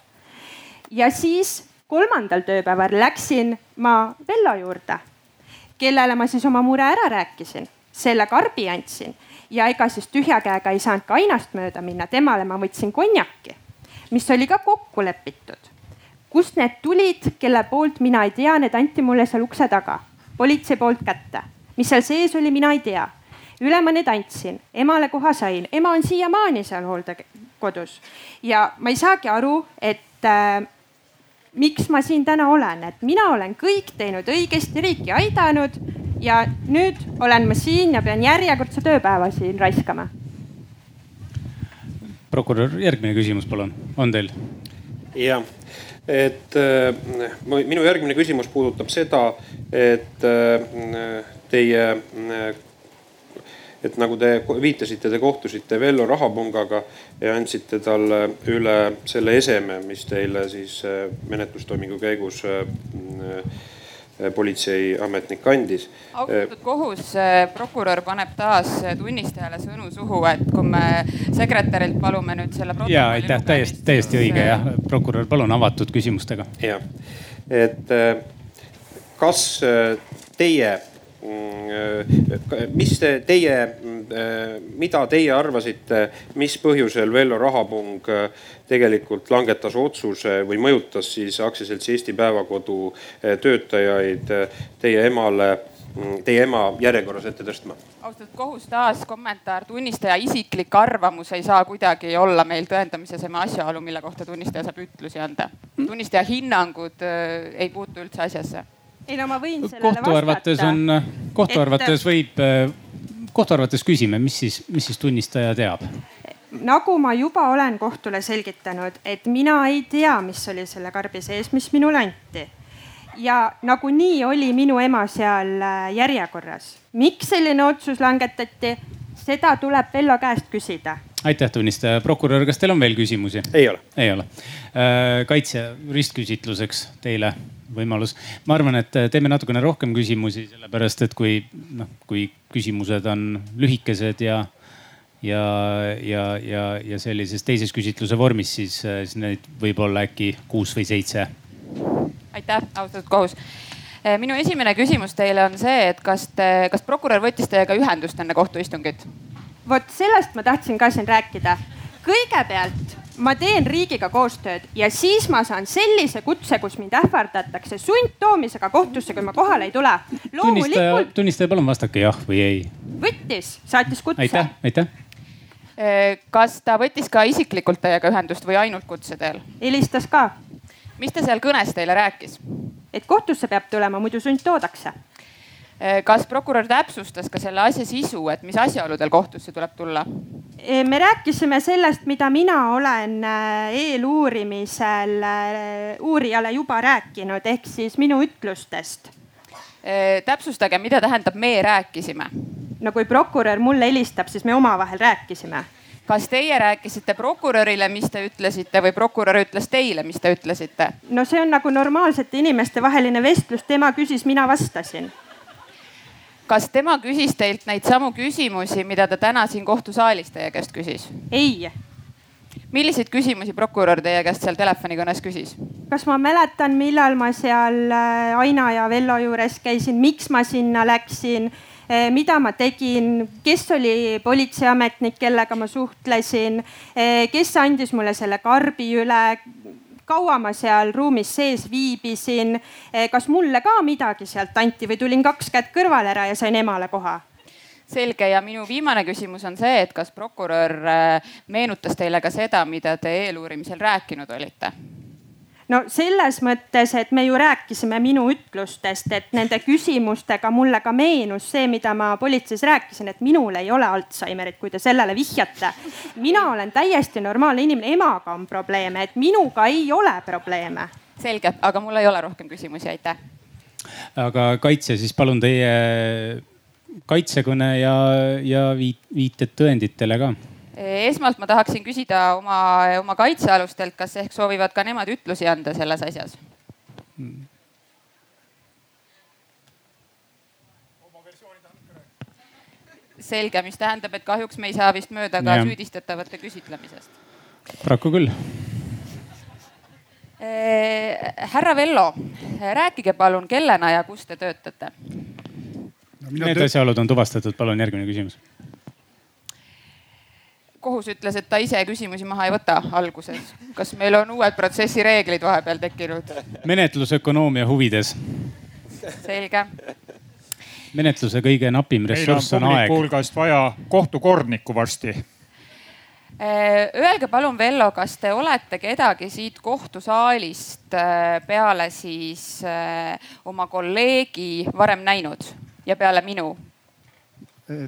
E: ja siis kolmandal tööpäeval läksin ma Vello juurde, kellele ma siis oma mure ära rääkisin, selle karbi andsin ja ega siis tühja käega ei saanud ka ainast mööda minna, temale ma võtsin konjaki, mis oli ka kokku lepitud kust need tulid, kelle poolt mina ei tea, need anti mulle seal ukse taga, politsei poolt kätte. Mis seal sees oli, mina ei tea. üle ma need andsin, emale koha sain, ema on siiamaani seal hooldekodus ja ma ei saagi aru, et äh, miks ma siin täna olen, et mina olen kõik teinud õigesti, riiki aidanud ja nüüd olen ma siin ja pean järjekordse tööpäeva siin raiskama.
D: prokurör, järgmine küsimus, palun, on teil?
F: jah et äh, minu järgmine küsimus puudutab seda, et äh, teie, et nagu te viitasite, te kohtusite Vello Rahapungaga ja andsite talle üle selle eseme, mis teile siis menetlustoimingu käigus Äh, politseiametnik andis.
G: austatud kohus, prokurör paneb taas tunnistajale sõnu suhu, et kui me sekretärilt palume nüüd selle.
D: ja aitäh, täiesti, täiesti õige jah, prokurör, palun avatud küsimustega.
F: jah, et kas teie mm, mis teie, mida teie arvasite, mis põhjusel Vello Rahapung tegelikult langetas otsuse või mõjutas siis aktsiaseltsi Eesti Päevakodu töötajaid teie emale mm, teie ema järjekorras ette tõstma.
G: austatud kohus, taas kommentaar, tunnistaja isiklik arvamus ei saa kuidagi olla meil tõendamise aseme asjaolu, mille kohta tunnistaja saab ütlusi anda. tunnistaja hinnangud äh, ei puutu üldse asjasse
E: ei no ma võin sellele
D: kohtu
E: vastata.
D: on, kohtu arvates võib, kohtu arvates küsime, mis siis, mis siis tunnistaja teab?
E: nagu ma juba olen kohtule selgitanud, et mina ei tea, mis oli selle karbi sees, mis minule anti. ja nagunii oli minu ema seal äh, järjekorras. miks selline otsus langetati, seda tuleb Vello käest küsida
D: aitäh, tunnistaja. prokurör, kas teil on veel küsimusi?
F: ei ole.
D: ei ole. Äh, kaitsja ristküsitluseks teile võimalus. ma arvan, et teeme natukene rohkem küsimusi, sellepärast et kui noh, kui küsimused on lühikesed ja ja, ja, ja, ja sellises teises küsitluse vormis, siis, siis neid võib olla äkki kuus või seitse.
G: aitäh, austatud kohus minu esimene küsimus teile on see, et kas te, kas prokurör võttis teiega ühendust enne kohtuistungit?
E: Vot sellest ma tahtsin ka siin rääkida. kõigepealt ma teen riigiga koostööd ja siis ma saan sellise kutse, kus mind ähvardatakse sundtoomisega kohtusse, kui ma kohale ei tule.
D: tunnistaja, tunnistaja, palun vastake jah või ei.
E: võttis, saatis kutse.
D: aitäh, aitäh
G: Eh, kas ta võttis ka isiklikult teiega ühendust või ainult kutse teel?
E: helistas ka.
G: mis ta seal kõnes teile rääkis?
E: et kohtusse peab tulema, muidu sundtoodakse.
G: Eh, kas prokurör täpsustas ka selle asja sisu, et mis asjaoludel kohtusse tuleb tulla?
E: Eh, me rääkisime sellest, mida mina olen eeluurimisel uurijale juba rääkinud, ehk siis minu ütlustest.
G: täpsustage, mida tähendab me rääkisime
E: no kui prokurör mulle helistab, siis me omavahel rääkisime.
G: kas teie rääkisite prokurörile, mis te ütlesite või prokurör ütles teile, mis te ütlesite?
E: no see on nagu normaalsete inimeste vaheline vestlus, tema küsis, mina vastasin.
G: Kas tema küsis teilt neid samu küsimusi, mida ta täna siin kohtusaalis teie käest küsis?
E: ei
G: milliseid küsimusi prokurör teie käest seal telefonikõnes küsis?
E: kas ma mäletan, millal ma seal äh, Aina ja Vello juures käisin, miks ma sinna läksin Eh, mida ma tegin, kes oli politseiametnik, kellega ma suhtlesin, eh, kes andis mulle selle karbi üle, kaua ma seal ruumis sees viibisin, eh, kas mulle ka midagi sealt anti või tulin kaks kätt kõrvale ära ja sain emale koha
G: selge ja minu viimane küsimus on see, et kas prokurör meenutas teile ka seda, mida te eeluurimisel rääkinud olite?
E: No selles mõttes, et me ju rääkisime minu ütlustest, et nende küsimustega mulle ka meenus see, mida ma politseis rääkisin, et minul ei ole Alžeimerit, kui te sellele vihjate. mina olen täiesti normaalne inimene, emaga on probleeme, et minuga ei ole probleeme.
G: selge, aga mul ei ole rohkem küsimusi, aitäh.
D: aga kaitsja, siis palun teie kaitsekõne ja, ja viit, viited tõenditele ka
G: esmalt ma tahaksin küsida oma, oma kaitsealustelt, kas ehk soovivad ka nemad ütlusi anda selles asjas hmm.? selge, mis tähendab, et kahjuks me ei saa vist mööda ka ja. süüdistatavate küsitlemisest.
D: paraku küll
G: eh,. härra Vello, rääkige palun, kellena ja kus te töötate
D: no,? Need asjaolud on tuvastatud, palun järgmine küsimus
G: kohus ütles, et ta ise küsimusi maha ei võta alguses. kas meil on uued protsessireeglid vahepeal tekkinud?
D: menetlusökonoomia huvides.
G: selge.
D: menetluse kõige napim ressurss on, on aeg.
C: hulgast vaja kohtukordnikku varsti.
G: Äh, öelge palun, Vello, kas te olete kedagi siit kohtusaalist äh, peale siis äh, oma kolleegi varem näinud ja peale minu?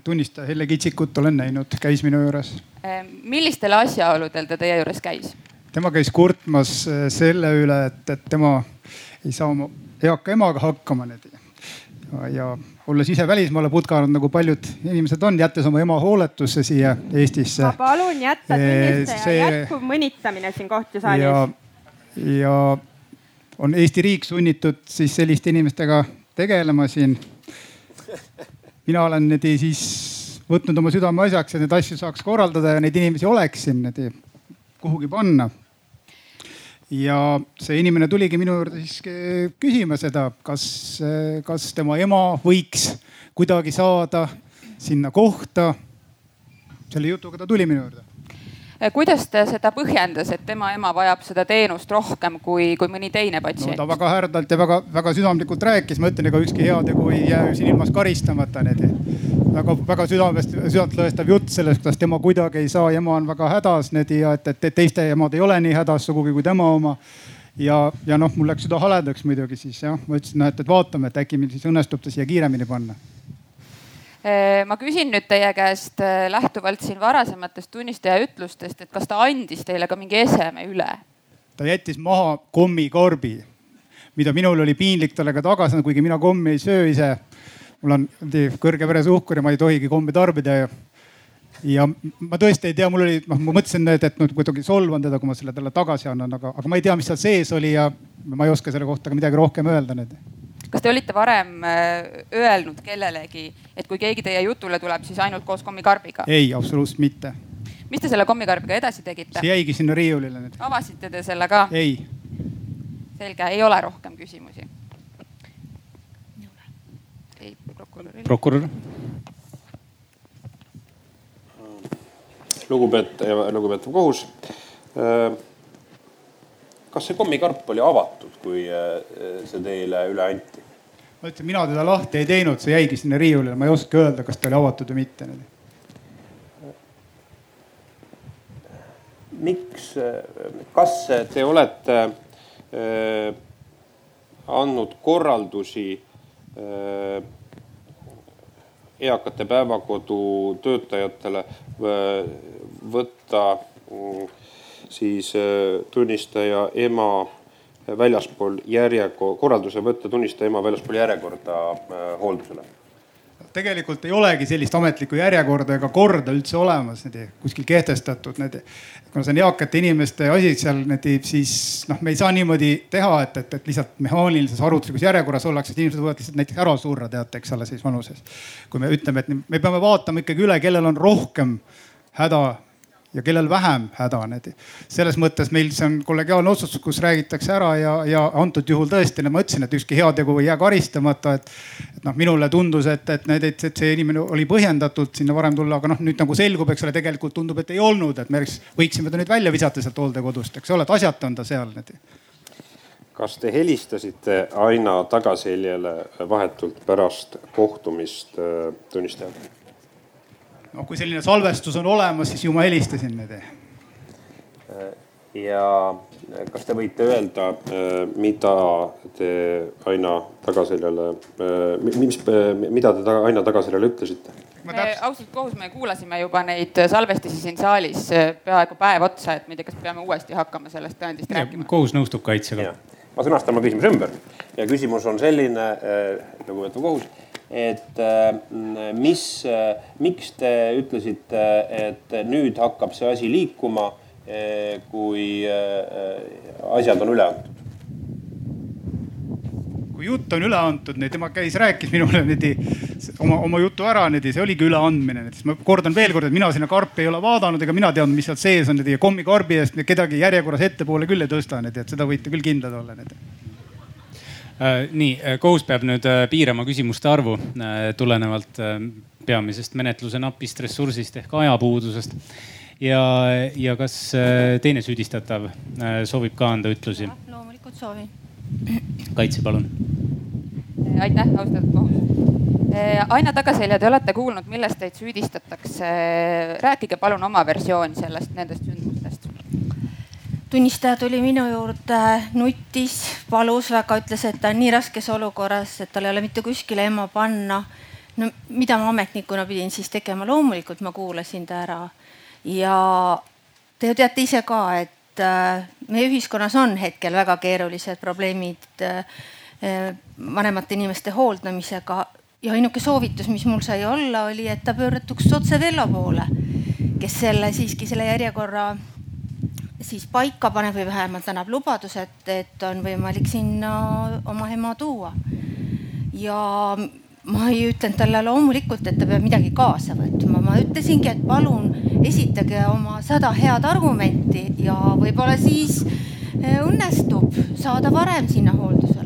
H: Tunnistaja Helle Kitsikut olen näinud, käis minu juures
G: Ehm, millistel asjaoludel ta teie juures käis?
H: tema käis kurtmas eh, selle üle, et, et tema ei saa oma eaka emaga hakkama nüüd. ja, ja olles ise välismaale putkanud, nagu paljud inimesed on, jättes oma ema hooletusse siia Eestisse.
E: ma palun jätta tunnistaja see... jätkuv mõnitamine siin kohtusaalis.
H: ja, ja on Eesti riik sunnitud siis selliste inimestega tegelema siin. Mina olen siis võtnud oma südameasjaks, et neid asju saaks korraldada ja neid inimesi oleks siin kuhugi panna. ja see inimene tuligi minu juurde siis küsima seda, kas, kas tema ema võiks kuidagi saada sinna kohta. selle jutuga ta tuli minu juurde
G: Eh, kuidas ta seda põhjendas, et tema ema vajab seda teenust rohkem kui, kui mõni teine patsient
H: no,? ta väga härdalt ja väga-väga südamlikult rääkis, ma ütlen, ega ükski heategu ei jää ju siin ilmas karistamata. väga-väga südamest, südantlõhestav jutt sellest, kuidas tema kuidagi ei saa, ema on väga hädas need ja et, et teiste emad ei ole nii hädas sugugi kui tema oma ja, ja noh, mul läks süda haledaks muidugi siis jah, ma ütlesin, et, et vaatame, et äkki meil siis õnnestub ta siia kiiremini panna
G: ma küsin nüüd teie käest äh, lähtuvalt siin varasematest tunnistaja ütlustest, et kas ta andis teile ka mingi eseme üle?
H: ta jättis maha kommikorbi, mida minul oli piinlik talle ka tagasi, kuigi mina kommi ei söö ise. mul on kõrge veresuhkur ja ma ei tohigi kommi tarbida ja ja ma tõesti ei tea, mul oli, noh, ma mõtlesin, et, et nüüd kuidagi solvan teda, kui ma selle talle tagasi annan, aga, aga ma ei tea, mis seal sees oli ja ma ei oska selle kohta ka midagi rohkem öelda nüüd.
G: Kas te olite varem äh, öelnud kellelegi, et kui keegi teie jutule tuleb, siis ainult koos kommikarbiga?
H: ei, absoluutselt mitte.
G: mis te selle kommikarbiga edasi tegite?
H: see jäigi sinna riiulile nüüd.
G: avasite te selle ka?
H: ei.
G: selge, ei ole rohkem küsimusi?
D: ei, prokuröril. prokurör
F: lugupeetav, lugupeetav kohus. Äh, kas see kommikarp oli avatud, kui äh, see teile üle anti?
H: ma ütlen, mina teda lahti ei teinud, see jäigi sinna riiulile, ma ei oska öelda, kas ta oli avatud või mitte.
F: miks, kas te olete äh, andnud korraldusi äh, eakate päevakodu töötajatele võtta mm, siis äh, tunnistaja ema väljaspool järjekorda, korralduse võtta tunnistaja ema väljaspool järjekorda äh, hooldusele
H: tegelikult ei olegi sellist ametlikku järjekorda ega korda üldse olemas kuskil kehtestatud. kuna see on eakate inimeste asi seal, siis noh, me ei saa niimoodi teha, et, et, et lihtsalt mehaanilises arvutuslikus järjekorras ollakse, et inimesed võivad lihtsalt näiteks ära surra, teate, eks ole, siis vanuses. kui me ütleme, et me peame vaatama ikkagi üle, kellel on rohkem häda ja kellel vähem häda. selles mõttes meil see on kollegiaalne otsustus, kus räägitakse ära ja, ja antud juhul tõesti, nagu ma ütlesin, et ükski heategu ei jää karistamata, et. et noh, minule tundus, et, et näiteks, et see inimene oli põhjendatud sinna varem tulla, aga noh, nüüd nagu selgub, eks ole, tegelikult tundub, et ei olnud, et me võiksime ta nüüd välja visata sealt hooldekodust, eks ole, et asjata on ta seal
F: kas te helistasite Aina tagaseljele vahetult pärast kohtumist äh, tunnistajaga?
H: No kui selline salvestus on olemas, siis ju ma helistasin need.
F: ja kas te võite öelda, mida te Aina tagaseljale, mis, mida te Aina tagaseljale ütlesite?
G: austatud kohus, me kuulasime juba neid salvestisi siin saalis peaaegu päev otsa, et ma ei tea, kas peame uuesti hakkama sellest tõendist rääkima.
D: kohus nõustub kaitsega.
F: ma sõnastan oma küsimuse ümber ja küsimus on selline, lugupeetud kohus et äh, mis, äh, miks te ütlesite, et nüüd hakkab see asi liikuma, äh, kui asjad on üle antud?
H: kui jutt on üle antud, tema käis, rääkis minule niimoodi oma, oma jutu ära, niimoodi, see oligi üleandmine. siis ma kordan veel kord, et mina sinna karpi ei ole vaadanud ega mina teadnud, mis seal sees on kommikarbi eest kedagi järjekorras ettepoole küll ei tõsta, et seda võite küll kindlad olla
D: nii, äh, kohus peab nüüd äh, piirama küsimuste arvu tulenevalt peamisest menetluse napist ressursist ehk ajapuudusest. ja, ja kas teine süüdistatav soovib ka anda ütlusi?
A: loomulikult soovin.
D: kaitse, palun.
G: aitäh, austatud kohus. Aina Tagaselja, te olete kuulnud, milles teid süüdistatakse. rääkige palun oma versioon sellest, nendest sündmustest
A: tunnistaja tuli minu juurde, nuttis, palus väga, ütles, et ta on nii raskes olukorras, et tal ei ole mitte kuskile ema panna. no mida ma ametnikuna pidin siis tegema, loomulikult ma kuulasin ta ära. Ja te ju teate ise ka, et äh, meie ühiskonnas on hetkel väga keerulised probleemid äh, vanemate inimeste hooldamisega. Ja ainuke soovitus, mis mul sai olla, oli, et ta pöörduks otse Vello poole, kes selle siiski selle järjekorra siis paika paneb või vähemalt annab lubaduse, et, et on võimalik sinna oma ema tuua. ja ma ei ütlenud talle loomulikult, et ta peab midagi kaasa võtma, ma ütlesingi, et palun esitage oma sada head argumenti ja võib-olla siis eh, õnnestub saada varem sinna hooldusele.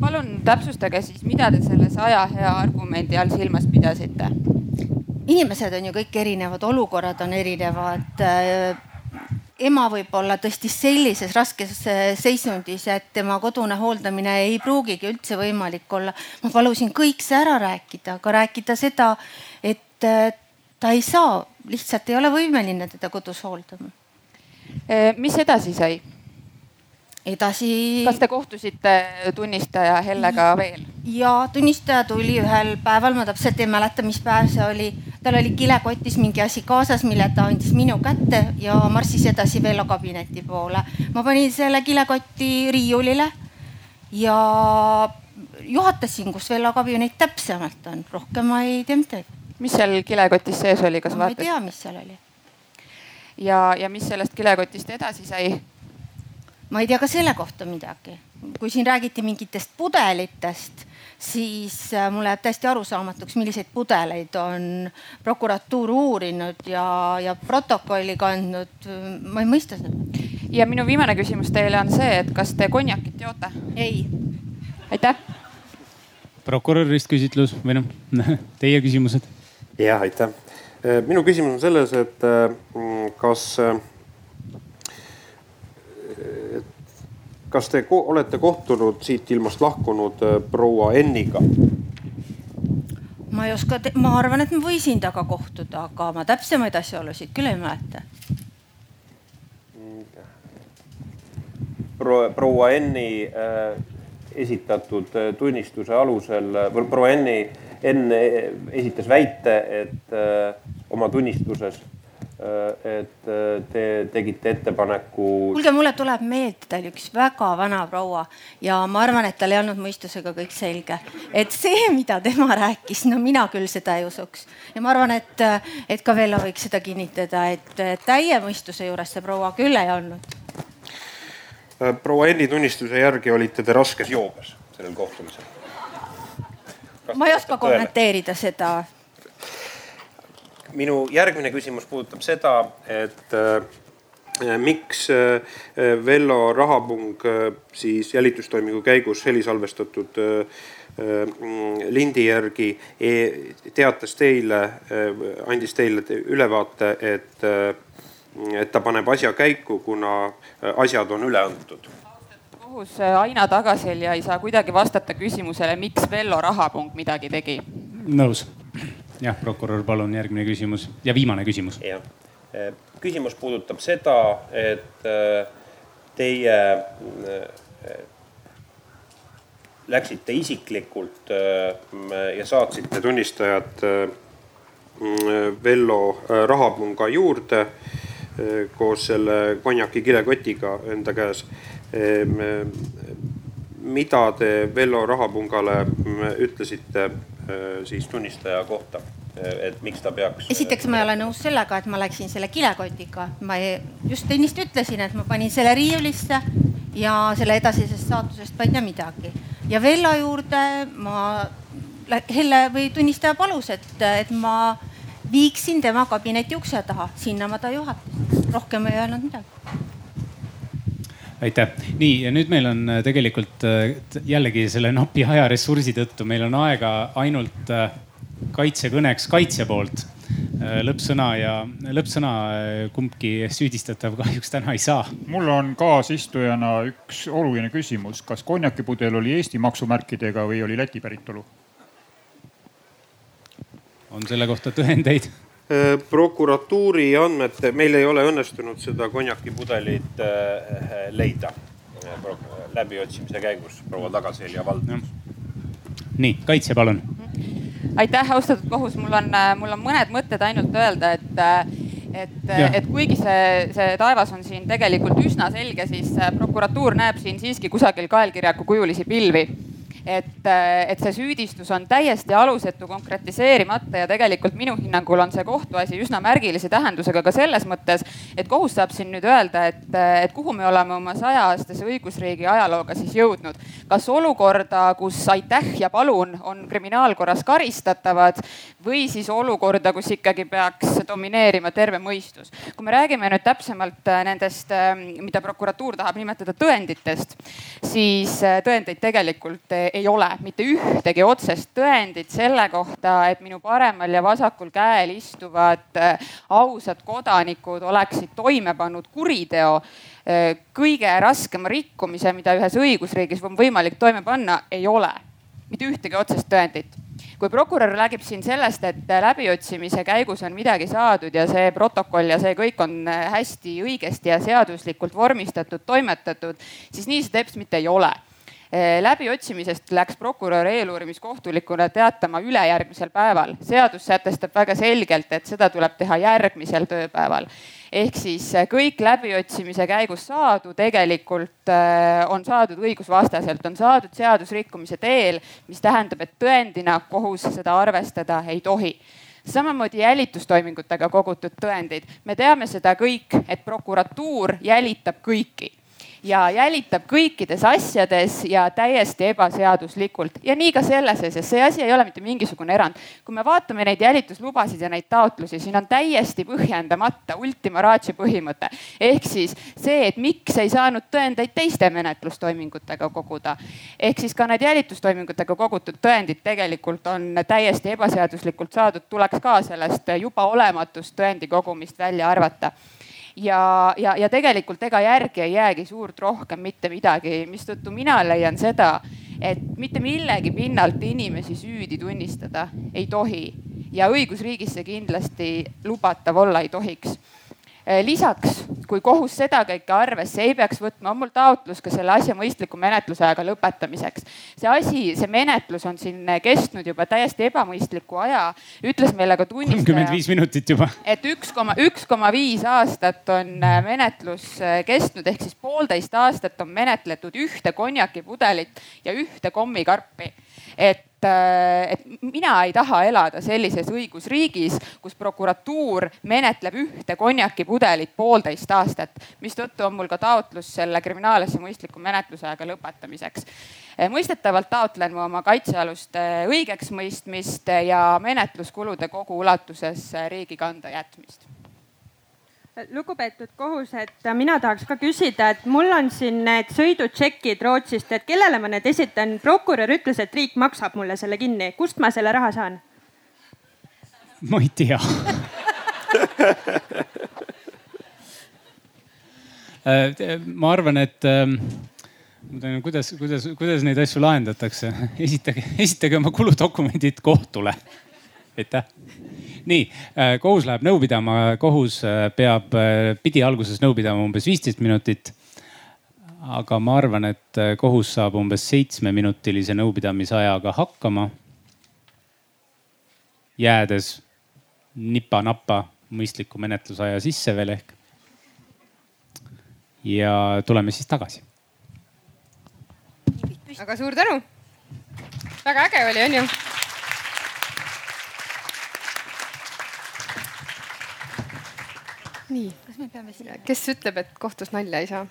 G: palun täpsustage siis, mida te selle saja hea argumendi all silmas pidasite?
A: inimesed on ju kõik erinevad, olukorrad on erinevad eh, ema võib olla tõesti sellises raskes seisundis, et tema kodune hooldamine ei pruugigi üldse võimalik olla. ma palusin kõik see ära rääkida, ka rääkida seda, et äh, ta ei saa, lihtsalt ei ole võimeline teda kodus hooldama.
G: Äh, mis edasi sai?
A: edasi.
G: kas te kohtusite tunnistaja Hellega veel?
A: ja tunnistaja tuli ühel päeval, ma täpselt ei mäleta, mis päev see oli. Tal oli kilekotis mingi asi kaasas, mille ta andis minu kätte ja marssis edasi Vello kabineti poole. ma panin selle kilekoti riiulile ja juhatasin, kus Vello kabinet täpsemalt on, rohkem ma ei tea midagi.
G: mis seal kilekotis sees oli, kas
A: ma vaatasid? ma ei tea, mis seal oli.
G: ja, ja mis sellest kilekotist edasi sai?
A: ma ei tea ka selle kohta midagi. kui siin räägiti mingitest pudelitest, siis äh, mulle jääb täiesti arusaamatuks, milliseid pudeleid on prokuratuur uurinud ja, ja protokolli kandnud. ma ei mõista seda.
G: ja minu viimane küsimus teile on see, et kas te konjakit joote?
A: ei.
G: aitäh.
D: prokurörist küsitlus või noh, teie küsimused?
F: jah, aitäh. Äh, minu küsimus on selles, et äh, kas kas te ko olete kohtunud siit ilmast lahkunud äh, proua Enniga?
A: ma ei oska, ma arvan, et ma võisin temaga kohtuda, aga ma täpsemaid asjaolusid küll ei mäleta
F: Pro,. proua Enni äh, esitatud äh, tunnistuse alusel, proua Enni enne esitas väite, et äh, oma tunnistuses Äh, et äh, te tegite ettepaneku.
A: kuulge, mulle tuleb meelde, ta oli üks väga vana proua ja ma arvan, et tal ei olnud mõistusega kõik selge. et see, mida tema rääkis, no mina küll seda ei usuks. ja ma arvan, et, et ka Vello võiks seda kinnitada, et täie mõistuse juures see proua küll ei olnud.
F: Äh, proua Enni tunnistuse järgi olite te raskes joobes sellel kohtumisel.
A: ma ei oska kommenteerida seda
F: minu järgmine küsimus puudutab seda, et äh, miks äh, Vello rahapung äh, siis jälitustoimingu käigus helisalvestatud äh, lindi järgi e teatas teile, andis teile ülevaate, et, et ta paneb asja käiku, kuna asjad on üle antud
G: kohus Aina Tagaselja ei saa kuidagi vastata küsimusele, miks Vello rahapung midagi tegi.
D: nõus jah, prokurör, palun järgmine küsimus ja viimane küsimus.
F: jah, eh, küsimus puudutab seda, et eh, teie eh, läksite isiklikult ja saatsite tunnistajad Vello rahapunga juurde koos selle konjaki kilekotiga enda käes. Mida te Vello rahapungale ütlesite Äh, siis tunnistaja kohta, äh, et miks ta peaks.
A: esiteks ma ei ole nõus sellega, et ma läksin selle kilekotiga, ma ei, just ennist ütlesin, et ma panin selle riiulisse ja selle edasisest saatusest ma ei tea midagi. ja Vello juurde ma, Helle või tunnistaja palus, et, et ma viiksin tema kabineti ukse taha, sinna ma ta juhatasin, rohkem ei öelnud midagi
D: aitäh, nii ja nüüd meil on äh, tegelikult äh, jällegi selle napi ajaressursi tõttu, meil on aega ainult äh, kaitsekõneks kaitse poolt. lõppsõna ja lõppsõna kumbki süüdistatav kahjuks täna ei saa.
C: mul on kaasistujana üks oluline küsimus, kas konjakipudel oli Eesti maksumärkidega või oli Läti päritolu?
D: on selle kohta tõendeid?
F: Äh, prokuratuuri andmete, meil ei ole õnnestunud seda konjakipudelit äh, leida. Äh, läbiotsimise käigus proua Tagaselja valduses.
D: nii, kaitse palun.
G: aitäh, austatud kohus, mul on, mul on mõned mõtted ainult öelda, et et, et kuigi see, see taevas on siin tegelikult üsna selge, siis prokuratuur näeb siin siiski kusagil kaelkirjaku kujulisi pilvi et, äh, et see süüdistus on täiesti alusetu, konkretiseerimata ja tegelikult minu hinnangul on see kohtuasi üsna märgilise tähendusega ka selles mõttes, et kohus saab siin nüüd öelda, et, et kuhu me oleme oma sajaaastase õigusriigi ajalooga siis jõudnud. kas olukorda, kus aitäh ja palun on kriminaalkorras karistatavad või siis olukorda, kus ikkagi peaks domineerima terve mõistus. kui me räägime nüüd täpsemalt äh, nendest, äh, mida prokuratuur tahab nimetada tõenditest, siis tõendeid tegelikult ei ole mitte ühtegi otsest tõendit selle kohta, et minu paremal ja vasakul käel istuvad äh, ausad kodanikud oleksid toime pannud kuriteo. Äh, kõige raskema rikkumise, mida ühes õigusriigis on võimalik toime panna, ei ole mitte ühtegi otsest tõendit kui prokurör räägib siin sellest, et läbiotsimise käigus on midagi saadud ja see protokoll ja see kõik on hästi õigesti ja seaduslikult vormistatud, toimetatud, siis nii see teps mitte ei ole läbiotsimisest läks prokurör eeluurimiskohtulikuna teatama ülejärgmisel päeval. seadus sätestab väga selgelt, et seda tuleb teha järgmisel tööpäeval. Ehk siis äh, kõik läbiotsimise käigus saadu tegelikult äh, on saadud õigusvastaselt, on saadud seadusrikkumise teel, mis tähendab, et tõendina kohus seda arvestada ei tohi. Samamoodi jälitustoimingutega kogutud tõendid, me teame seda kõik, et prokuratuur jälitab kõiki ja jälitab kõikides asjades ja täiesti ebaseaduslikult ja nii ka selles asjas, see asi ei ole mitte mingisugune erand. kui me vaatame neid jälituslubasid ja neid taotlusi, siin on täiesti põhjendamata ultima ratio põhimõte. ehk siis see, et miks ei saanud tõendeid teiste menetlustoimingutega koguda. ehk siis ka need jälitustoimingutega kogutud tõendid tegelikult on täiesti ebaseaduslikult saadud, tuleks ka sellest juba olematust tõendi kogumist välja arvata ja, ja, ja tegelikult ega järgi ei jäägi suurt rohkem mitte midagi, mistõttu mina leian seda, et mitte millegi pinnalt inimesi süüdi tunnistada ei tohi. Ja õigusriigis see kindlasti lubatav olla ei tohiks lisaks, kui kohus seda kõike arvesse ei peaks võtma, on mul taotlus ka selle asja mõistliku menetlusajaga lõpetamiseks. see asi, see menetlus on siin kestnud juba täiesti ebamõistliku aja, ütles meile ka tunnistaja.
D: kolmkümmend viis minutit juba.
G: et üks koma, üks koma viis aastat on eh, menetlus eh, kestnud, ehk siis poolteist aastat on menetletud ühte konjakipudelit ja ühte kommikarpi. et Äh, et mina ei taha elada sellises õigusriigis, kus prokuratuur menetleb ühte konjakipudelit poolteist aastat, mistõttu on mul ka taotlus selle kriminaalasja mõistliku menetlusajaga lõpetamiseks. Äh, mõistetavalt taotlen ma oma kaitsealuste õigeksmõistmist ja menetluskulude kogu ulatuses riigi kanda jätmist
E: lugupeetud kohus, et mina tahaks ka küsida, et mul on siin need sõidutšekid Rootsist, et kellele ma need esitan? prokurör ütles, et riik maksab mulle selle kinni, kust ma selle raha saan?
D: ma ei tea ma arvan, et ähm, ma tean, kuidas, kuidas, kuidas neid asju lahendatakse. esitage, esitage oma kuludokumendid kohtule. aitäh nii, äh, kohus läheb nõu pidama, kohus äh, peab, äh, pidi alguses nõu pidama umbes viisteist minutit. aga ma arvan, et kohus saab umbes seitsmeminutilise nõupidamisajaga hakkama. jäädes nipa-napa mõistliku menetlusaja sisse veel ehk. ja tuleme siis tagasi.
B: aga suur tänu. väga äge oli, on nii, kes ütleb, et kohtus nalja ei saa?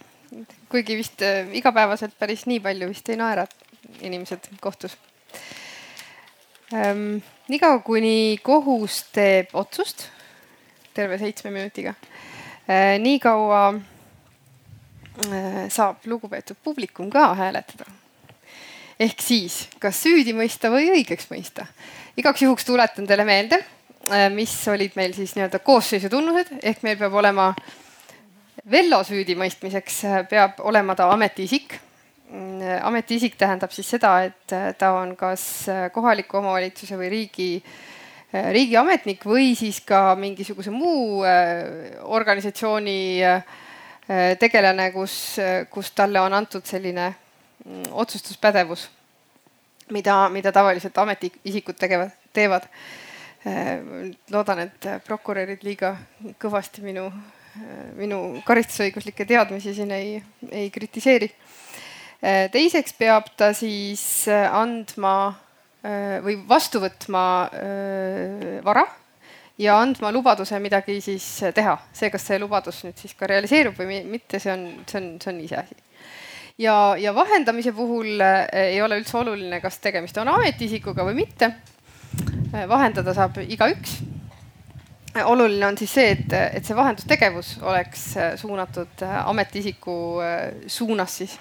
B: kuigi vist äh, igapäevaselt päris nii palju vist ei naera inimesed kohtus ähm,. niikaua, kuni kohus teeb otsust terve seitsme minutiga äh,, niikaua äh, saab lugupeetud publikum ka hääletada. ehk siis, kas süüdi mõista või õigeks mõista. igaks juhuks tuletan teile meelde mis olid meil siis nii-öelda koosseisu tunnused ehk meil peab olema Vello süüdimõistmiseks äh, peab olema ta ametiisik. Mm, ametiisik tähendab siis seda, et äh, ta on kas kohaliku omavalitsuse või riigi, riigiametnik või siis ka mingisuguse muu organisatsiooni tegelane, kus, kus talle on antud selline mm, otsustuspädevus, mida, mida tavaliselt ametiisikud tegevad, teevad Äh, loodan, et prokurörid liiga kõvasti minu, äh, minu karistusõiguslikke teadmisi siin ei, ei kritiseeri. Äh, teiseks peab ta siis andma või vastu võtma vara ja andma lubaduse midagi siis teha. see, kas see lubadus nüüd siis ka realiseerub või mitte, see on, see on, see on iseasi ja, ja vahendamise puhul ei ole üldse oluline, kas tegemist on ametiisikuga või mitte Äh, vahendada saab igaüks. Äh, oluline on siis see, et, et see vahendustegevus oleks äh, suunatud ametiisiku suunas siis.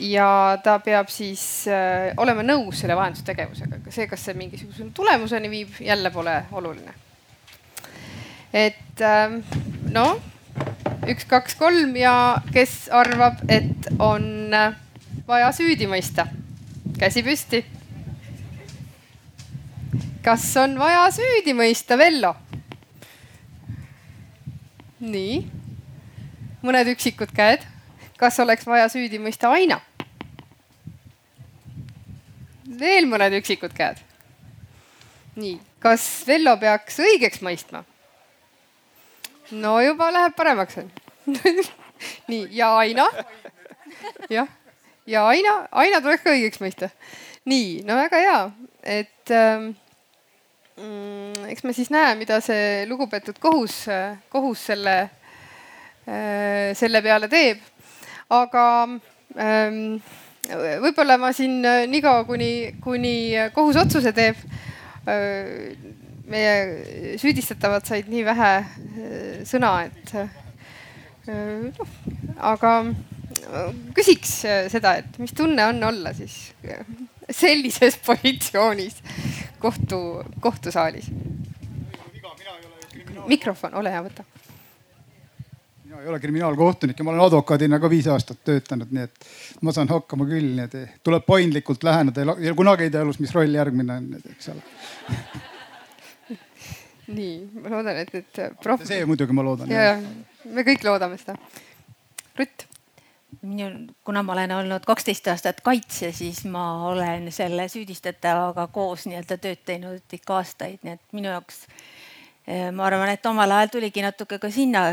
B: ja ta peab siis olema nõus selle vahendustegevusega, aga see, kas see mingisuguse tulemuseni viib, jälle pole oluline. et noh, üks, kaks, kolm ja kes arvab, et on vaja süüdi mõista, käsi püsti kas on vaja süüdi mõista Vello? nii, mõned üksikud käed. kas oleks vaja süüdi mõista Aina? veel mõned üksikud käed. nii, kas Vello peaks õigeks mõistma? no juba läheb paremaks nii ja Aina? jah, ja Aina, Aina tuleks ka õigeks mõista. nii, no väga hea, et ähm, eks me siis näe, mida see lugupeetud kohus, kohus selle, äh, selle peale teeb. aga ähm, võib-olla ma siin äh, niikaua, kuni, kuni kohus otsuse teeb. Äh, meie süüdistatavad said nii vähe sõna, et noh, aga küsiks seda, et mis tunne on olla siis sellises positsioonis kohtu, kohtusaalis. mikrofon, ole hea, võta.
H: mina ei ole kriminaalkohtunik ja ma olen advokaadina ka viis aastat töötanud, nii et ma saan hakkama küll, nii et tuleb paindlikult läheneda ja kunagi ei tea elus, mis roll järgmine on, eks ole
B: nii, ma loodan, et nüüd proff.
H: see muidugi ma loodan.
B: ja, ja me kõik loodame seda. Rutt
A: minul, kuna ma olen olnud kaksteist aastat kaitsja, siis ma olen selle süüdistatavaga koos nii-öelda tööd teinud ikka aastaid, nii et minu jaoks eh, ma arvan, et omal ajal tuligi natuke ka sinna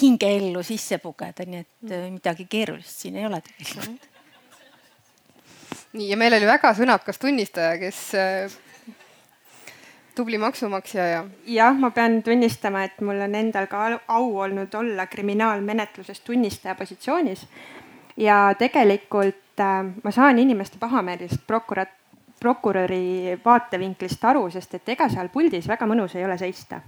A: hingeellu sisse pugeda, nii et eh, midagi keerulist siin ei ole tegelikult.
B: nii ja meil oli väga sõnakas tunnistaja, kes eh, tubli maksumaksja ja.
E: jah, ma pean tunnistama, et mul on endal ka au olnud olla kriminaalmenetluses tunnistaja positsioonis ja tegelikult äh, ma saan inimeste pahameelist prokurat-, prokuröri vaatevinklist aru, sest et ega seal puldis väga mõnus ei ole seista.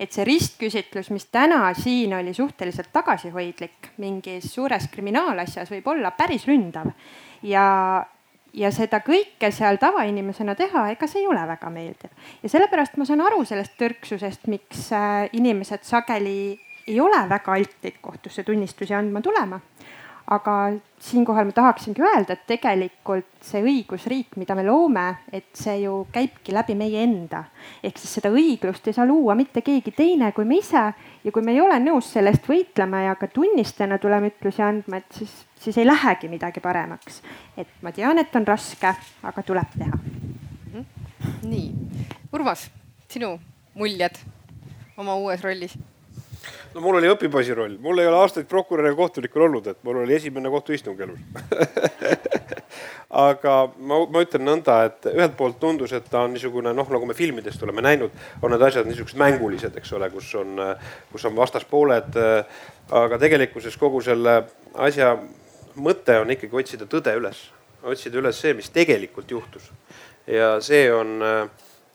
E: et see ristküsitlus, mis täna siin oli suhteliselt tagasihoidlik mingis suures kriminaalasjas, võib olla päris ründav ja ja seda kõike seal tavainimesena teha, ega see ei ole väga meeldiv. ja sellepärast ma saan aru sellest tõrksusest, miks äh, inimesed sageli ei ole väga altid kohtusse tunnistusi andma tulema aga siinkohal ma tahaksingi öelda, et tegelikult see õigusriik, mida me loome, et see ju käibki läbi meie enda. ehk siis seda õiglust ei saa luua mitte keegi teine kui me ise ja kui me ei ole nõus selle eest võitlema ja ka tunnistajana tuleme ütlusi andma, et siis, siis ei lähegi midagi paremaks. et ma tean, et on raske, aga tuleb teha.
B: nii, Urmas, sinu muljed oma uues rollis
F: no mul oli õpipoisi roll, mul ei ole aastaid prokuröri ja kohtunikul olnud, et mul oli esimene kohtuistung elus aga ma, ma ütlen nõnda, et ühelt poolt tundus, et ta on niisugune noh, nagu me filmidest oleme näinud, on need asjad niisugused mängulised, eks ole, kus on, kus on vastaspooled. aga tegelikkuses kogu selle asja mõte on ikkagi otsida tõde üles, otsida üles see, mis tegelikult juhtus. ja see on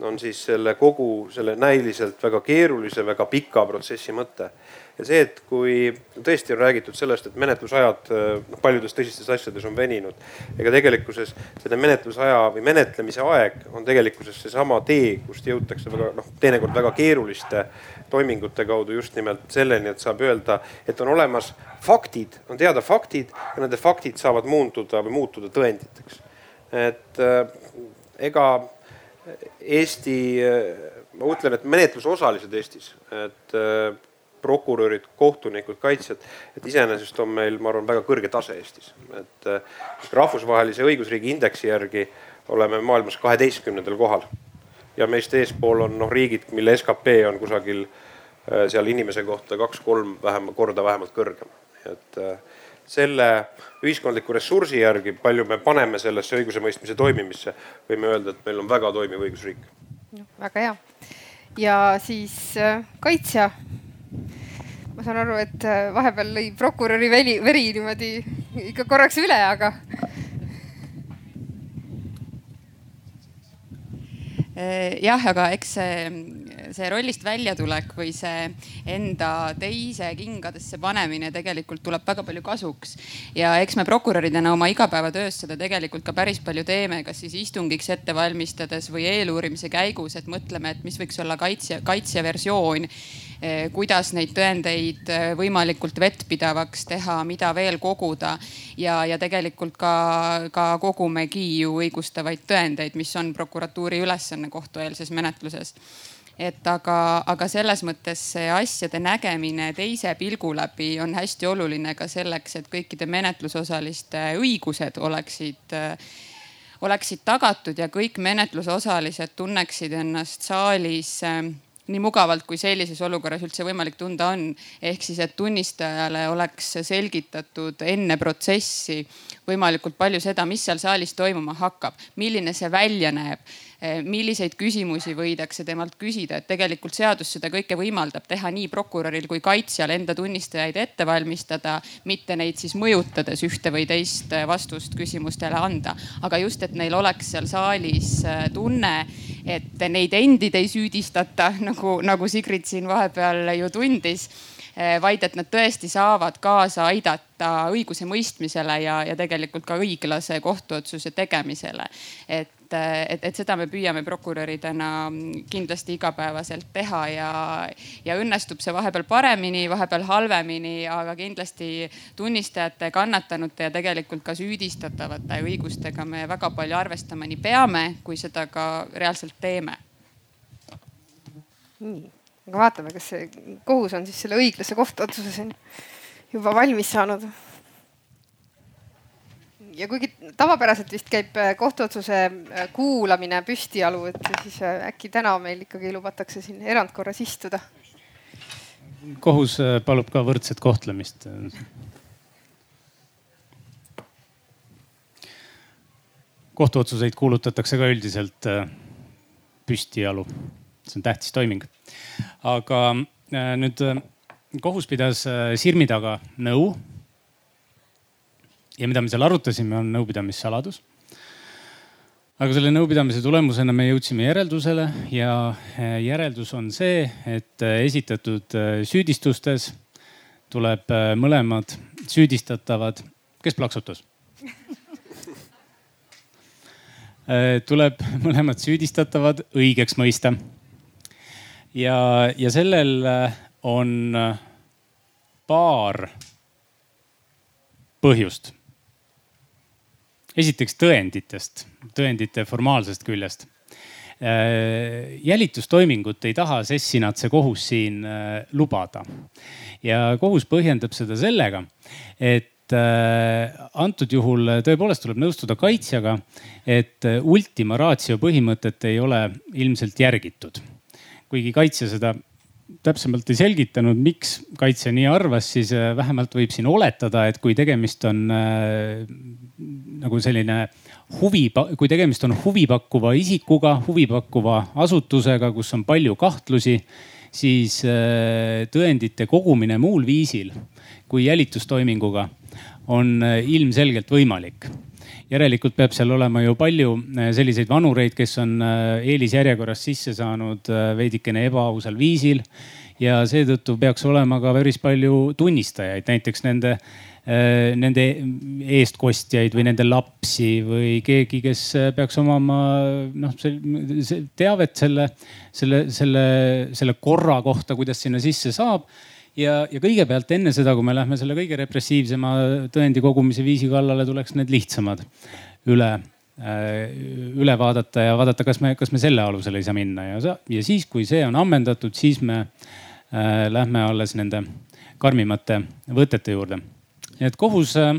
F: on siis selle kogu selle näiliselt väga keerulise, väga pika protsessi mõte ja see, et kui tõesti on räägitud sellest, et menetlusajad noh, paljudes tõsistes asjades on veninud. ega tegelikkuses selle menetlusaja või menetlemise aeg on tegelikkuses seesama tee, kust jõutakse väga noh, teinekord väga keeruliste toimingute kaudu just nimelt selleni, et saab öelda, et on olemas faktid, on teada faktid ja nende faktid saavad muunduda või muutuda tõenditeks. et ega Eesti, ma ütlen, et menetlusosalised Eestis, et äh, prokurörid, kohtunikud, kaitsjad. et iseenesest on meil, ma arvan, väga kõrge tase Eestis, et äh, rahvusvahelise õigusriigi indeksi järgi oleme maailmas kaheteistkümnendal kohal. ja meist eespool on noh riigid, mille skp on kusagil seal inimese kohta kaks-kolm vähem korda vähemalt kõrgem, et äh, selle ühiskondliku ressursi järgi, palju me paneme sellesse õigusemõistmise toimimisse, võime öelda, et meil on väga toimiv õigusriik.
B: väga hea ja siis kaitsja ma saan aru, et äh, vahepeal lõi prokuröri veri, veri niimoodi ikka korraks üle, aga.
G: Jah, aga eks see, see rollist väljatulek või see enda teise kingadesse panemine tegelikult tuleb väga palju kasuks. ja eks me prokuröridena oma igapäevatöös seda tegelikult ka päris palju teeme, kas siis istungiks ette valmistades või eeluurimise käigus, et mõtleme, et mis võiks olla kaitsja, kaitsja versioon Eh, kuidas neid tõendeid eh, võimalikult vettpidavaks teha, mida veel koguda. ja, ja tegelikult ka, ka kogumegi ju õigustavaid tõendeid, mis on prokuratuuri ülesanne tavapärane kohtueelses menetluses et aga, aga selles mõttes see asjade nägemine teise pilgu läbi on hästi oluline ka selleks, et kõikide menetlusosaliste õigused oleksid oleksid tagatud ja kõik menetlusosalised tunneksid ennast saalis nii mugavalt, kui sellises olukorras üldse võimalik tunda on. ehk siis, et tunnistajale oleks selgitatud enne protsessi võimalikult palju seda, mis seal saalis toimuma hakkab, milline see välja näeb milliseid küsimusi võidakse temalt küsida, et tegelikult seadus seda kõike võimaldab teha nii prokuröril kui kaitsjal enda tunnistajaid ette valmistada, mitte neid siis mõjutades ühte või teist eh, vastust küsimustele anda. aga just, et neil oleks seal saalis eh, tunne, et neid endid ei süüdistata, nagu, nagu Sigrid siin vahepeal ju tundis vaid et nad tõesti saavad kaasa aidata õigusemõistmisele ja, ja tegelikult ka õiglase kohtuotsuse tegemisele. et et, et, et seda me püüame prokuröridena kindlasti igapäevaselt teha ja, ja õnnestub see vahepeal paremini, vahepeal halvemini, aga kindlasti tunnistajate, kannatanute ja tegelikult ka süüdistatavate õigustega me väga palju arvestama nii peame, kui seda ka reaalselt teeme.
B: nii, aga vaatame, kas see kohus on siis selle õiglase kohtuotsuse siin juba valmis saanud ja kuigi tavapäraselt vist käib äh, kohtuotsuse äh, kuulamine püstijalu, et siis äh, äkki täna meil ikkagi lubatakse siin erandkorras istuda.
D: kohus palub ka võrdset kohtlemist. kohtuotsuseid kuulutatakse ka üldiselt püstijalu, see on tähtis toiming. aga nüüd kohus pidas Sirmi taga nõu ja mida me seal arutasime, on nõupidamissaladus. aga selle nõupidamise tulemusena me jõudsime järeldusele ja eh, järeldus on see, et eh, esitatud eh, süüdistustes tuleb mõlemad süüdistatavad, kes plaksutas? tuleb mõlemad süüdistatavad õigeks mõista. ja, ja sellel on paar põhjust esiteks tõenditest, tõendite formaalsest küljest. Äh, jälitustoimingut ei taha Sessinatse kohus siin äh, lubada ja kohus põhjendab seda sellega, et äh, antud juhul tõepoolest tuleb nõustuda kaitsjaga, et ultima ratio põhimõtet ei ole ilmselt järgitud. kuigi kaitsja seda täpsemalt ei selgitanud, miks kaitsja nii arvas, siis äh, vähemalt võib siin oletada, et kui tegemist on äh, nagu selline huvi, kui tegemist on huvipakkuva isikuga, huvipakkuva asutusega, kus on palju kahtlusi, siis äh, tõendite kogumine muul viisil kui jälitustoiminguga on ilmselgelt võimalik järelikult peab seal olema ju palju äh, selliseid vanureid, kes on äh, eelisjärjekorras sisse saanud äh, veidikene ebaausal viisil. ja seetõttu peaks olema ka päris palju tunnistajaid, näiteks nende nende eestkostjaid või nende lapsi või keegi, kes peaks omama noh, teavet selle, selle, selle, selle korra kohta, kuidas sinna sisse saab ja, ja kõigepealt enne seda, kui me lähme selle kõige repressiivsema tõendi kogumise viisi kallale, tuleks need lihtsamad üle äh, üle vaadata ja vaadata, kas me, kas me selle alusel ei saa minna ja, ja siis, kui see on ammendatud, siis me äh, lähme alles nende karmimate võtete juurde. et kohus äh,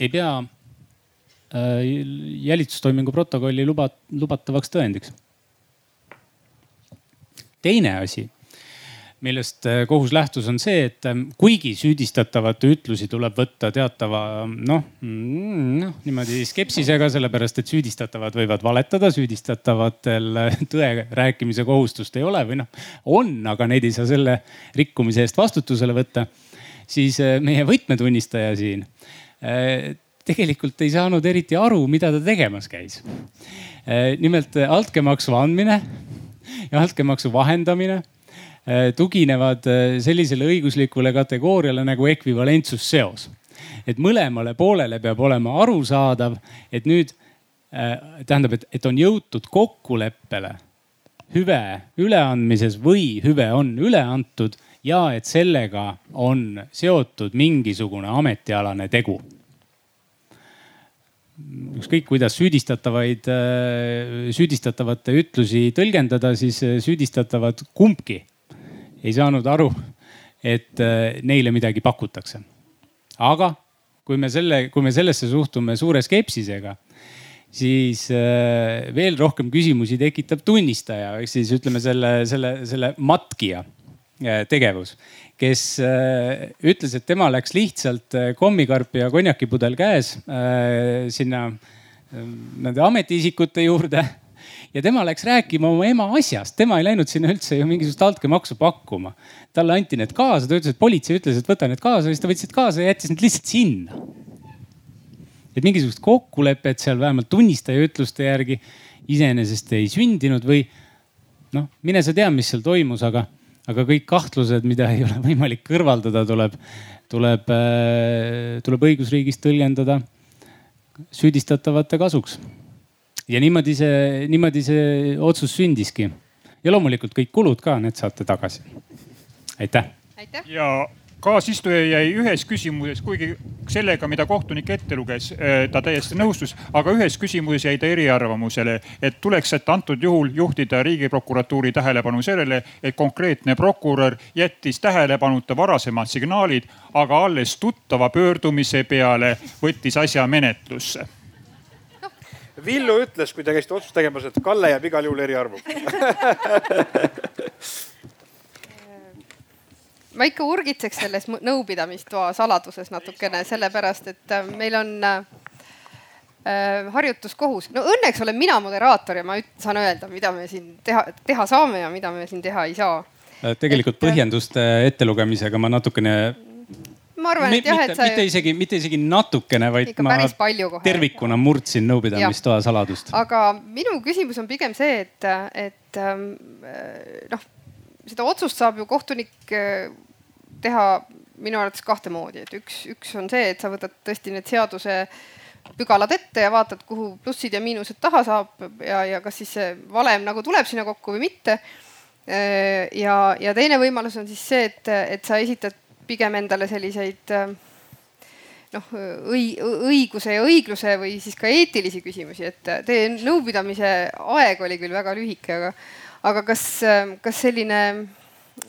D: ei pea äh, jälitustoimingu protokolli luba, lubatavaks tõendiks. teine asi millest äh, kohus lähtus, on see, et ähm, kuigi süüdistatavate ütlusi tuleb võtta teatava noh, mm, noh niimoodi skepsisega, sellepärast et süüdistatavad võivad valetada, süüdistatavatel äh, tõe rääkimise kohustust ei ole või noh, on, aga neid ei saa selle rikkumise eest vastutusele võtta. siis äh, meie võtmetunnistaja siin tegelikult ei saanud eriti aru, mida ta tegemas käis. nimelt altkäemaksu andmine ja altkäemaksu vahendamine Äh, tuginevad äh, sellisele õiguslikule kategooriale nagu ekvivalentsusseos. et mõlemale poolele peab olema arusaadav, et nüüd äh, tähendab, et, et on jõutud kokkuleppele hüve üleandmises või hüve on üle antud ja et sellega on seotud mingisugune ametialane tegu. ükskõik kuidas süüdistatavaid, süüdistatavate ütlusi tõlgendada, siis süüdistatavad kumbki ei saanud aru, et neile midagi pakutakse. aga kui me selle, kui me sellesse suhtume suure skepsisega, siis veel rohkem küsimusi tekitab tunnistaja ehk siis ütleme selle, selle, selle matkija tegevus kes äh, ütles, et tema läks lihtsalt äh, kommikarp ja konjakipudel käes äh, sinna nende ametiisikute juurde ja tema läks rääkima oma ema asjast, tema ei läinud sinna üldse ju mingisugust altkäemaksu pakkuma. talle anti need kaasa, ta ütles, et politsei ütles, et võta need kaasa, siis ta võttis need kaasa ja jättis need lihtsalt sinna. et mingisugust kokkulepet seal vähemalt tunnistaja ütluste järgi iseenesest ei sündinud või noh, mine sa tea, mis seal toimus, aga aga kõik kahtlused, mida ei ole võimalik kõrvaldada, tuleb, tuleb, äh, tuleb õigusriigis tõlgendada süüdistatavate kasuks. Ja niimoodi see, niimoodi see otsus sündiski. ja loomulikult kõik kulud ka, need saate tagasi. aitäh.
C: ja kaasistuja jäi ühes küsimuses, kuigi sellega, mida kohtunik ette luges, eh, ta täiesti nõustus, aga ühes küsimuses jäi ta eriarvamusele, et tuleks, et antud juhul juhtida riigiprokuratuuri tähelepanu sellele, et konkreetne prokurör jättis tähelepanuta varasemad signaalid, aga alles tuttava pöördumise peale võttis asja menetlusse
I: Villu ütles, kui te käisite otsust tegemas, et Kalle jääb igal juhul eriarvamusele
B: ma ikka urgitseks selles nõupidamistoa saladuses natukene, sellepärast et äh, meil on äh, äh, harjutuskohus. no õnneks olen mina moderaator ja ma saan öelda, mida me siin teha, teha saame ja mida me siin teha ei saa.
D: Äh, tegelikult et, põhjenduste ettelugemisega ma natukene.
B: Ma arvan, et jah, et
D: sa. mitte isegi, mitte isegi natukene, vaid ma tervikuna murdsin nõupidamistoa saladust.
B: aga minu küsimus on pigem see, et, et ähm, noh seda otsust saab ju kohtunik äh, teha minu arvates kahte moodi, et üks, üks on see, et sa võtad tõesti need seaduse pügalad ette ja vaatad, kuhu plussid ja miinused taha saab ja, ja kas siis see valem nagu tuleb sinna kokku või mitte. Äh, ja, ja teine võimalus on siis see, et, et sa esitad pigem endale selliseid äh, noh, õi-, õiguse ja õigluse või siis ka eetilisi küsimusi, et teie nõupidamise aeg oli küll väga lühike, aga aga kas, kas selline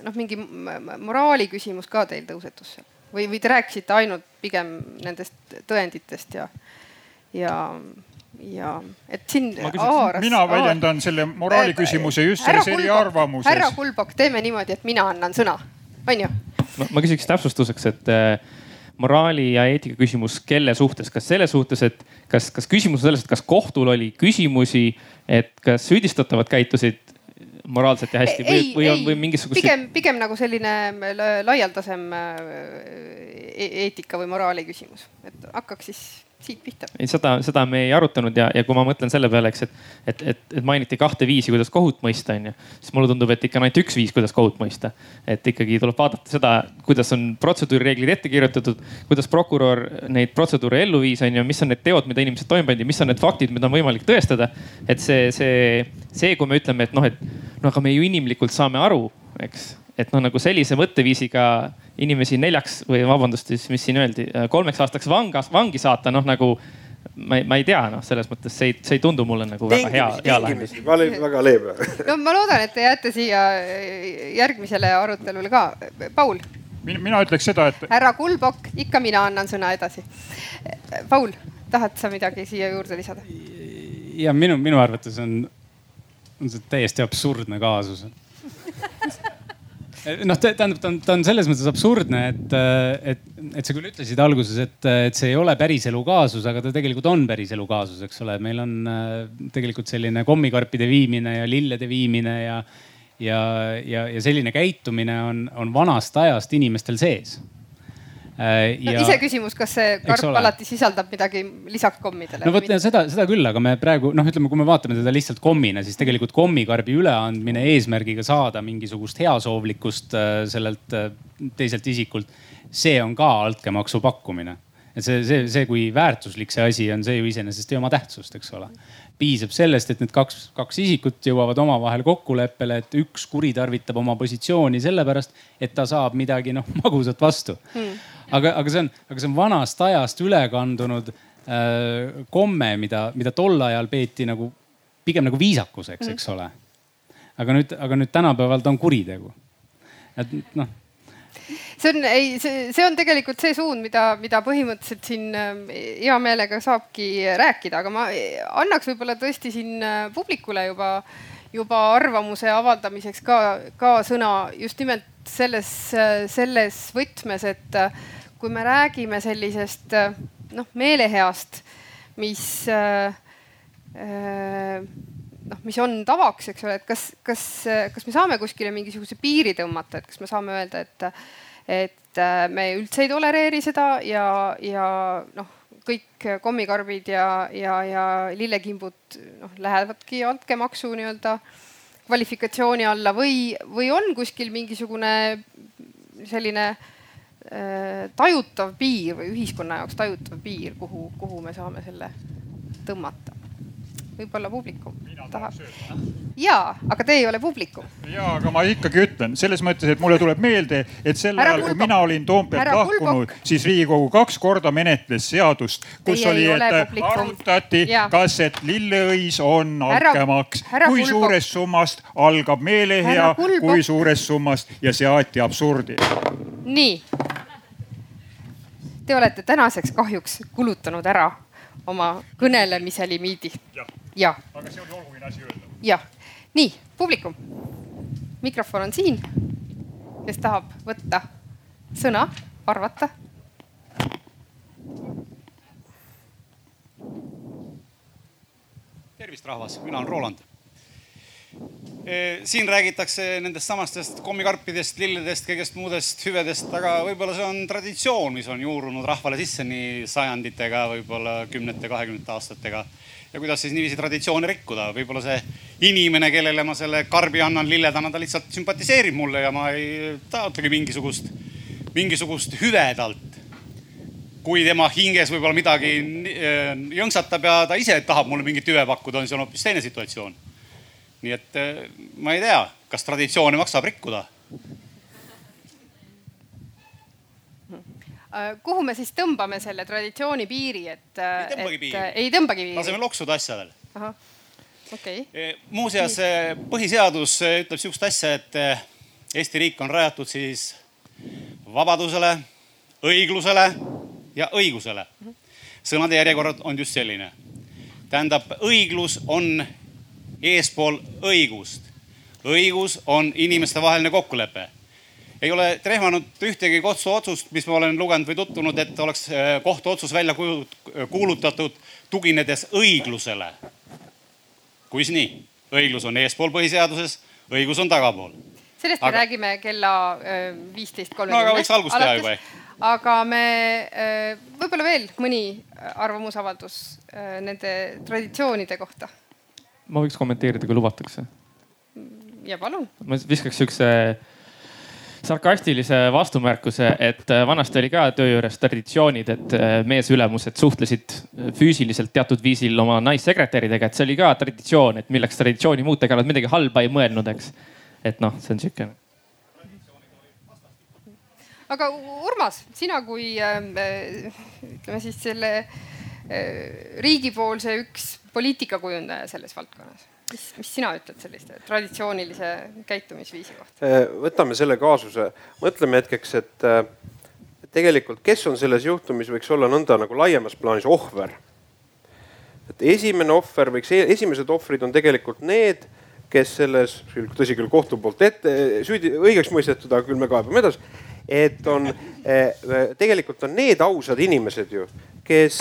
B: noh, mingi moraali küsimus ka teil tõusetus või, või te rääkisite ainult pigem nendest tõenditest ja, ja, ja et siin.
C: mina väljendan aaras, selle moraali küsimuse just selles eriarvamuses.
B: härra Kulbok, teeme niimoodi, et mina annan sõna, on ju?
J: Ma küsiks täpsustuseks, et äh, moraali ja eetika küsimus, kelle suhtes, kas selle suhtes, et kas, kas küsimus on selles, et kas kohtul oli küsimusi, et kas süüdistatavad käitusid moraalselt ja hästi või, või on, või mingisugust.
B: pigem, pigem nagu selline laialdasem äh, e-, eetika või moraali küsimus, et hakkaks siis siit pihta.
J: ei, seda, seda me ei arutanud ja, ja kui ma mõtlen selle peale, eks, et, et, et, et mainiti kahte viisi, kuidas kohut mõista, onju. siis mulle tundub, et ikka on ainult üks viis, kuidas kohut mõista. et ikkagi tuleb vaadata seda, kuidas on protseduurireeglid ette kirjutatud, kuidas prokurör neid protseduure ellu viis, onju, mis on need teod, mida inimesed toime pandi, mis on need faktid, mida on võimalik tõestada. et see, see, see, kui me ütleme, et noh, et no aga me ju inimlikult saame aru, eks, et noh, nagu sellise mõtteviisiga inimesi neljaks või vabandust, siis mis siin öeldi, kolmeks aastaks vangas, vangi saata, noh nagu ma ei, ma ei tea, noh, selles mõttes see ei, see ei tundu mulle nagu väga hea, hea lahendus.
I: ma olin väga leebe.
B: no ma loodan, et te jääte siia järgmisele arutelule ka. Paul.
C: mina ütleks seda, et.
B: härra Kulbok, ikka mina annan sõna edasi. Paul, tahad sa midagi siia juurde lisada?
D: ja minu, minu arvates on on see täiesti absurdne kaasus noh, tähendab, ta on, ta on selles mõttes absurdne, et, et, et sa küll ütlesid alguses, et, et see ei ole päriselu kaasus, aga ta tegelikult on päriselu kaasus, eks ole. meil on äh, tegelikult selline kommikarpide viimine ja lillede viimine ja, ja, ja, ja selline käitumine on, on vanast ajast inimestel sees
B: Äh, no ja, iseküsimus, kas see karp alati sisaldab midagi lisaks kommidele?
D: no vot seda, seda küll, aga me praegu noh, ütleme, kui me vaatame teda lihtsalt kommina, siis tegelikult kommikarbi üleandmine eesmärgiga saada mingisugust heasoovlikkust äh, sellelt äh, teiselt isikult, see on ka altkäemaksu pakkumine. Et see, see, see, kui väärtuslik see asi on, see ju iseenesest ei oma tähtsust, eks ole. Piisab sellest, et need kaks, kaks isikut jõuavad omavahel kokkuleppele, et üks kuritarvitab oma positsiooni sellepärast, et ta saab midagi noh magusat vastu. Hmm.. Aga, aga see on, aga see on vanast ajast üle kandunud komme, mida, mida tol ajal peeti nagu pigem nagu viisakuseks, eks ole. aga nüüd, aga nüüd tänapäeval ta on kuritegu. et noh
B: see on, ei, see, see on tegelikult see suund, mida, mida põhimõtteliselt siin ähm, hea meelega saabki rääkida, aga ma annaks võib-olla tõesti siin äh, publikule juba, juba arvamuse avaldamiseks ka, ka sõna just nimelt selles, äh, selles võtmes, et äh, kui me räägime sellisest noh, meeleheast, mis noh, mis on tavaks, eks ole, et kas, kas, kas me saame kuskile mingisuguse piiri tõmmata, et kas me saame öelda, et et äh, me üldse ei tolereeri seda ja, ja noh, kõik kommikarbid ja, ja, ja lillekimbud noh, lähevadki altkäemaksu nii-öelda kvalifikatsiooni alla või, või on kuskil mingisugune selline äh, tajutav piir või ühiskonna jaoks tajutav piir, kuhu, kuhu me saame selle tõmmata võib-olla publikum tahab. ja, aga te ei ole publikum.
C: ja, aga ma ikkagi ütlen selles mõttes, et mulle tuleb meelde, et sel ajal, kui mina olin Toompealt lahkunud, siis Riigikogu kaks korda menetles seadust, kus Teie oli, et arutati, kas, et lilleõis on altkäemaks, kui suurest summast algab meelehea, kui suurest summast ja seati absurdi.
B: nii. Te olete tänaseks kahjuks kulutanud ära oma kõnelemise limiidi. Jah.
C: aga see oli oluline asi öelda.
B: jah, nii publikum, mikrofon on siin. kes tahab võtta sõna, arvata?
K: tervist, rahvas, mina olen Roland siin räägitakse nendest samastest kommikarpidest, lilledest, kõigest muudest hüvedest, aga võib-olla see on traditsioon, mis on juurunud rahvale sisse nii sajanditega, võib-olla kümnete, kahekümnete aastatega. Ja kuidas siis niiviisi traditsioone rikkuda, võib-olla see inimene, kellele ma selle karbi annan lilledana, ta lihtsalt sümpatiseerib mulle ja ma ei taotlegi mingisugust, mingisugust hüve talt. Kui tema hinges võib-olla midagi äh, jõnksatab ja ta ise tahab mulle mingit hüve pakkuda, on see hoopis teine situatsioon. Nii et eh, ma ei tea, kas traditsioone maksab rikkuda
B: kuhu me siis tõmbame selle traditsiooni piiri, et?
K: ei tõmbagi piiri.
B: ei tõmbagi piiri.
K: laseme loksuda asjadel.
B: okei okay..
K: Eh, muuseas, eh, põhiseadus ütleb sihukest asja, et Eesti riik on rajatud siis vabadusele, õiglusele ja õigusele. sõnade järjekord on just selline. tähendab, õiglus on eespool õigust. õigus on inimestevaheline kokkulepe. Ei ole trehvanud ühtegi kohtuotsust, mis ma olen lugenud või tutvunud, et oleks äh, kohtuotsus välja kuulutatud tuginedes õiglusele. kuis nii? õiglus on eespool põhiseaduses, õigus on tagapool.
B: sellest me aga... räägime kella äh, viisteist kolmekümnest.
K: no aga võiks algust teha juba ehk
B: aga me äh, võib-olla veel mõni arvamusavaldus nende traditsioonide kohta
J: ma võiks kommenteerida, kui lubatakse.
B: ja palun.
J: ma viskaks siukse sarkastilise vastumärkuse, et äh, vanasti oli ka töö juures traditsioonid, et äh, meesülemused suhtlesid füüsiliselt teatud viisil oma naissekretäridega, et see oli ka traditsioon, et milleks traditsiooni muuta, ega nad midagi halba ei mõelnud, eks. et noh, see on siukene.
B: aga Urmas, sina kui äh, ütleme siis selle äh, riigipoolse üks poliitikakujundaja selles valdkonnas. Mis, mis sina ütled selliste traditsioonilise käitumisviisi kohta?
F: Äh, võtame selle kaasuse, mõtleme hetkeks, et tegelikult, kes on selles juhtumis, võiks olla nõnda nagu laiemas plaanis ohver. et esimene ohver võiks, e-, esimesed ohvrid on tegelikult need, kes selles, tõsi küll, kohtu poolt ette süüdi, õigeks mõistetud, aga küll me kaebame edasi. et on, tegelikult on need ausad inimesed ju, kes,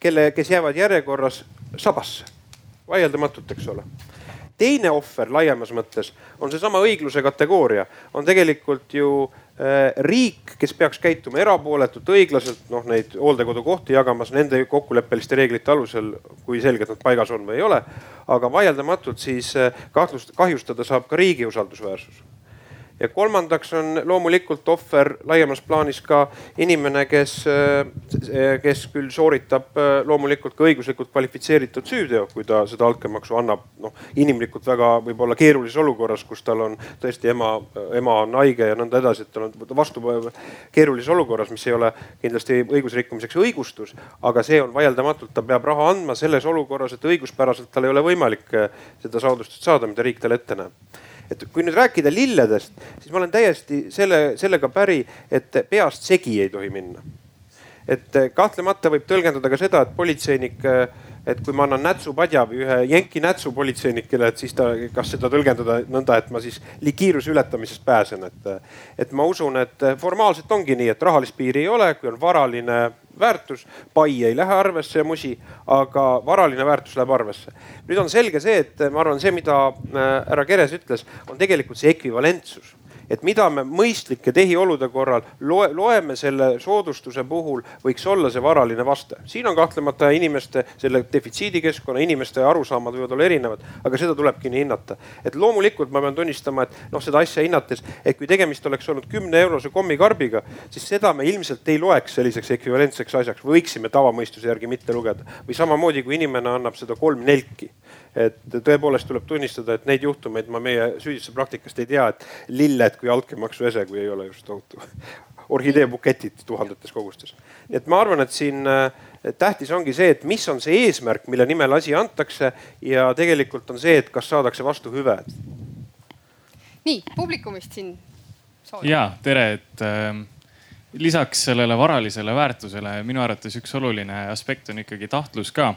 F: kelle, kes jäävad järjekorras sabasse, vaieldamatult, eks ole. Teine ohver laiemas mõttes on seesama õigluse kategooria, on tegelikult ju äh, riik, kes peaks käituma erapooletult, õiglaselt, noh neid hooldekodukohti jagamas nende kokkuleppeliste reeglite alusel, kui selgelt nad paigas on või ei ole. aga vaieldamatult siis äh, kahtlust, kahjustada saab ka riigi usaldusväärsus ja kolmandaks on loomulikult ohver laiemas plaanis ka inimene, kes, äh, kes küll sooritab äh, loomulikult ka õiguslikult kvalifitseeritud süüteo, kui ta seda altkäemaksu annab. noh, inimlikult väga võib-olla keerulises olukorras, kus tal on tõesti ema, ema on haige ja nõnda edasi, et tal on vastu keerulises olukorras, mis ei ole kindlasti õigusrikkumiseks õigustus. aga see on vaieldamatult, ta peab raha andma selles olukorras, et õiguspäraselt tal ei ole võimalik äh, seda soodustust saada, mida riik talle ette näeb et kui nüüd rääkida lilledest, siis ma olen täiesti selle, sellega päri, et peast segi ei tohi minna. et kahtlemata võib tõlgendada ka seda, et politseinik et kui ma annan nätsupadja või ühe jenki nätsu politseinikele, et siis ta, kas seda tõlgendada nõnda, et ma siis kiiruse ületamisest pääsen, et. et ma usun, et formaalselt ongi nii, et rahalist piiri ei ole, kui on varaline väärtus, pai ei lähe arvesse ja musi, aga varaline väärtus läheb arvesse. nüüd on selge see, et ma arvan, see, mida äh, härra Keres ütles, on tegelikult see ekvivalentsus et mida me mõistlike tehiolude korral loe, loeme selle soodustuse puhul, võiks olla see varaline vaste. siin on kahtlemata inimeste, selle defitsiidikeskkonna inimeste arusaamad võivad olla erinevad, aga seda tulebki nii hinnata. et loomulikult ma pean tunnistama, et noh, seda asja hinnates, et kui tegemist oleks olnud kümne eurose kommikarbiga, siis seda me ilmselt ei loeks selliseks ekvivalentseks asjaks, võiksime tavamõistuse järgi mitte lugeda. või samamoodi, kui inimene annab seda kolm nelki et tõepoolest tuleb tunnistada, et neid juhtumeid ma meie süüdistuse praktikast ei tea, et lilled kui altkäemaksu ese, kui ei ole just tohutu orhideebuketid tuhandetes kogustes. nii et ma arvan, et siin äh, tähtis ongi see, et mis on see eesmärk, mille nimel asi antakse ja tegelikult on see, et kas saadakse vastu hüve.
B: nii publikumist siin.
L: ja tere, et äh, lisaks sellele varalisele väärtusele minu arvates üks oluline aspekt on ikkagi tahtlus ka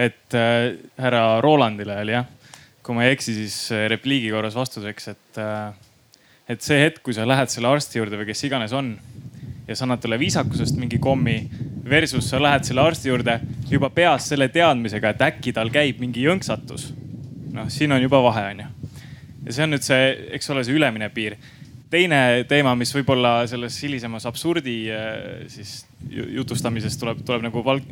L: et äh, härra Rolandile oli jah, kui ma ei eksi, siis äh, repliigi korras vastuseks, et äh,, et see hetk, kui sa lähed selle arsti juurde või kes iganes on ja sa annad talle viisakusest mingi kommi versus sa lähed selle arsti juurde juba peas selle teadmisega, et äkki tal käib mingi jõnksatus. noh, siin on juba vahe, onju. ja see on nüüd see, eks ole, see ülemine piir teine teema, mis võib-olla selles hilisemas absurdi äh, siis jutustamises tuleb, tuleb nagu valg-,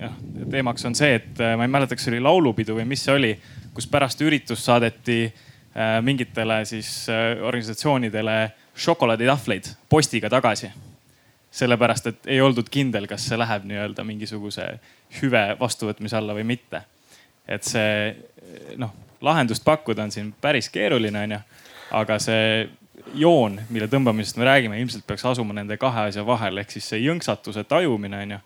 L: teemaks on see, et äh, ma ei mäleta, kas see oli laulupidu või mis see oli, kus pärast üritust saadeti äh, mingitele siis organisatsioonidele šokolaaditahvleid postiga tagasi. sellepärast, et ei oldud kindel, kas see läheb nii-öelda mingisuguse hüve vastuvõtmise alla või mitte. et see noh, lahendust pakkuda on siin päris keeruline, onju, aga see joon, mille tõmbamisest me räägime, ilmselt peaks asuma nende kahe asja vahel, ehk siis see jõnksatuse tajumine on ju,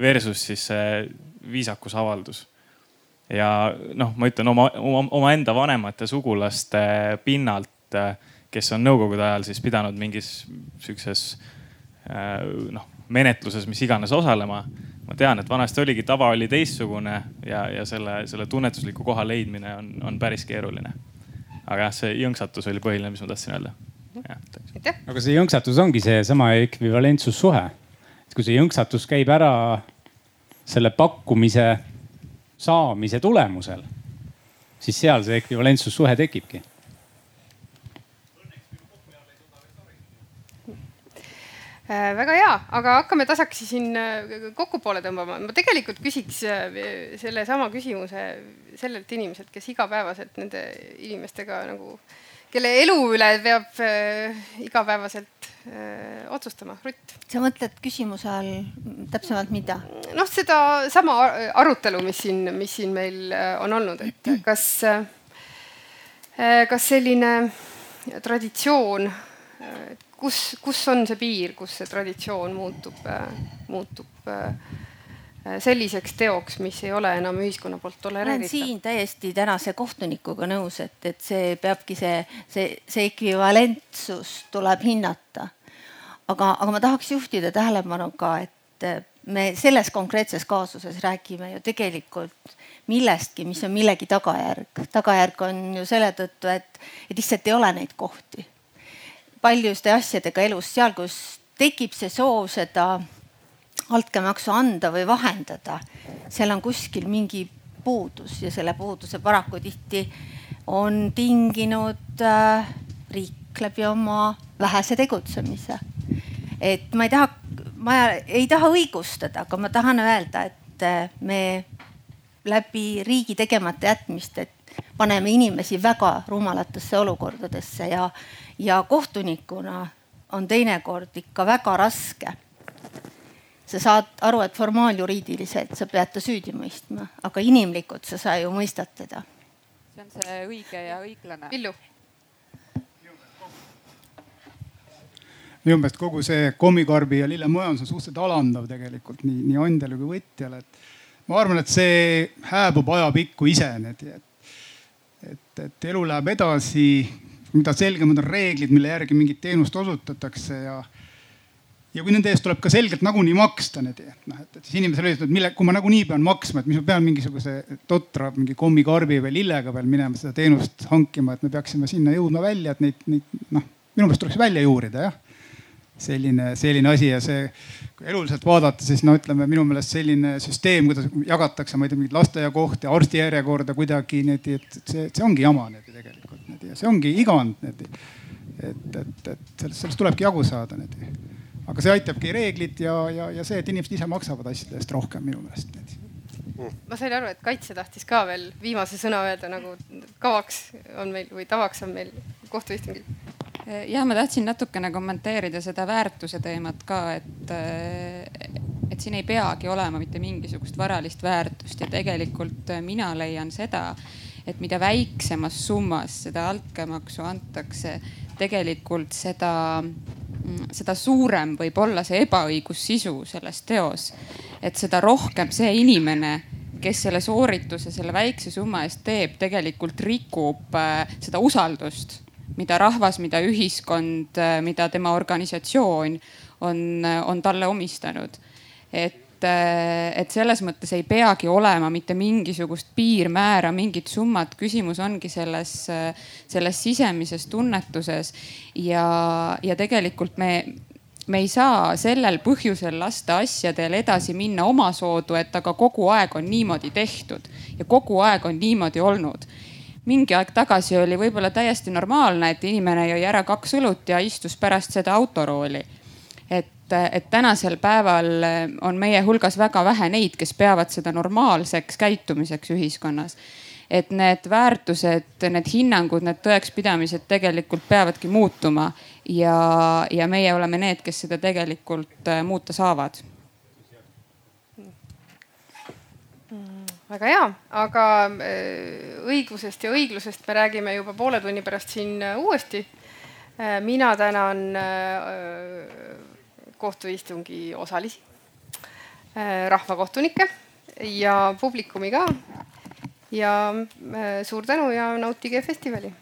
L: versus siis see viisakusavaldus. ja noh, ma ütlen oma, oma, omaenda vanemate sugulaste pinnalt, kes on nõukogude ajal siis pidanud mingis sihukeses noh, menetluses, mis iganes osalema. ma tean, et vanasti oligi, tava oli teistsugune ja, ja selle, selle tunnetusliku koha leidmine on, on päris keeruline. aga jah, see jõnksatus oli põhiline, mis ma tahtsin öelda.
D: Aga see jõnksatus ongi seesama ekvivalentsussuhe. et kui see jõnksatus käib ära selle pakkumise saamise tulemusel, siis seal see ekvivalentsussuhe tekibki.
B: Äh, väga hea, aga hakkame tasakesi siin äh, kokkupoole tõmbama. ma tegelikult küsiks äh, sellesama küsimuse sellelt inimeselt, kes igapäevaselt nende inimestega nagu äh, kelle elu üle peab äh, igapäevaselt äh, otsustama. Rutt.
A: sa mõtled küsimuse all täpsemalt mida?
B: noh, sedasama arutelu, mis siin, mis siin meil äh, on olnud, et kas äh,, kas selline traditsioon, kus, kus on see piir, kus see traditsioon muutub muutub Äh, selliseks teoks, mis ei ole enam ühiskonna poolt tolereeritav.
A: siin täiesti tänase kohtunikuga nõus, et, et see peabki see, see, see ekvivalentsus tuleb hinnata. aga, aga ma tahaks juhtida tähelepanu ka, et me selles konkreetses kaasuses räägime ju tegelikult millestki, mis on millegi tagajärg. tagajärg on ju selle tõttu, et, et lihtsalt ei ole neid kohti. paljude asjadega elus, seal, kus tekib see soov seda altkäemaksu anda või vahendada, seal on kuskil mingi puudus ja selle puuduse paraku tihti on tinginud äh, riik läbi oma vähese tegutsemise. et ma ei taha, ma ei taha õigustada, aga ma tahan öelda, et äh, me läbi riigi tegemata jätmiste paneme inimesi väga rumalatesse olukordadesse ja, ja kohtunikuna on teinekord ikka väga raske. Sa saad aru, et formaaljuriidiliselt sa pead ta süüdi mõistma, aga inimlikult sa, sa ju mõistad teda.
G: see on see õige ja õiglane.
B: Villu
H: minu meelest kogu see kommikarbi ja lillemajandus on suhteliselt alandav tegelikult nii, nii andjale kui võtjale, et ma arvan, et see hääbub ajapikku iseenedi, et, et, et elu läheb edasi, mida selgemad on reeglid, mille järgi mingit teenust osutatakse ja ja kui nende eest tuleb ka selgelt nagunii maksta, et noh, et, siis inimesele öeldakse, et mille, kui ma nagunii pean maksma, et mis ma pean mingisuguse totra mingi kommikarbi või lillega veel minema seda teenust hankima, et me peaksime sinna jõudma välja, et neid, neid noh, minu meelest tuleks välja juurida jah selline, selline asi ja see, kui eluliselt vaadata, siis no ütleme minu meelest selline süsteem, kuidas jagatakse, ma ei tea, mingeid lasteaiakohti, arstijärjekorda kuidagi niimoodi, et see, see ongi jama niimoodi tegelikult niimoodi ja see ongi igand niimoodi. et, et, et sellest, sellest tulebki jagu saada niimoodi. Aga see aitabki reeglid ja, ja, ja see, et inimesed ise maksavad asjade eest rohkem minu meelest niimoodi
B: ma sain aru, et kaitse tahtis ka veel viimase sõna öelda, nagu kavaks on meil või tavaks on meil kohtuistungil.
G: Ja ma tahtsin natukene kommenteerida seda väärtuse teemat ka, et, et siin ei peagi olema mitte mingisugust varalist väärtust ja tegelikult mina leian seda, et mida väiksemas summas seda altkäemaksu antakse, tegelikult seda, seda suurem võib olla see ebaõigussisu selles teos. et seda rohkem see inimene kes selle soorituse selle väikse summa eest teeb, tegelikult rikub äh, seda usaldust mida rahvas, mida ühiskond, mida tema organisatsioon on, on talle omistanud. et, et selles mõttes ei peagi olema mitte mingisugust piirmäära, mingit summat, küsimus ongi selles, selles sisemises tunnetuses. Ja, ja tegelikult me me ei saa sellel põhjusel lasta asjadel edasi minna omasoodu, et aga kogu aeg on niimoodi tehtud ja kogu aeg on niimoodi olnud. Mingi aeg tagasi oli võib-olla täiesti normaalne, et inimene jõi ära kaks õlut ja istus pärast seda autorooli. Et, et tänasel päeval on meie hulgas väga vähe neid, kes peavad seda normaalseks käitumiseks ühiskonnas. Et need väärtused, need hinnangud, need tõekspidamised tegelikult peavadki muutuma ja, ja meie oleme need, kes seda tegelikult äh, muuta saavad.
B: Väga hea, aga äh, õigusest ja õiglusest me räägime juba poole tunni pärast siin uuesti. Mina tänan kohtuistungi osalisi, rahvakohtunikke ja publikumi ka. ja suur tänu ja nautige festivali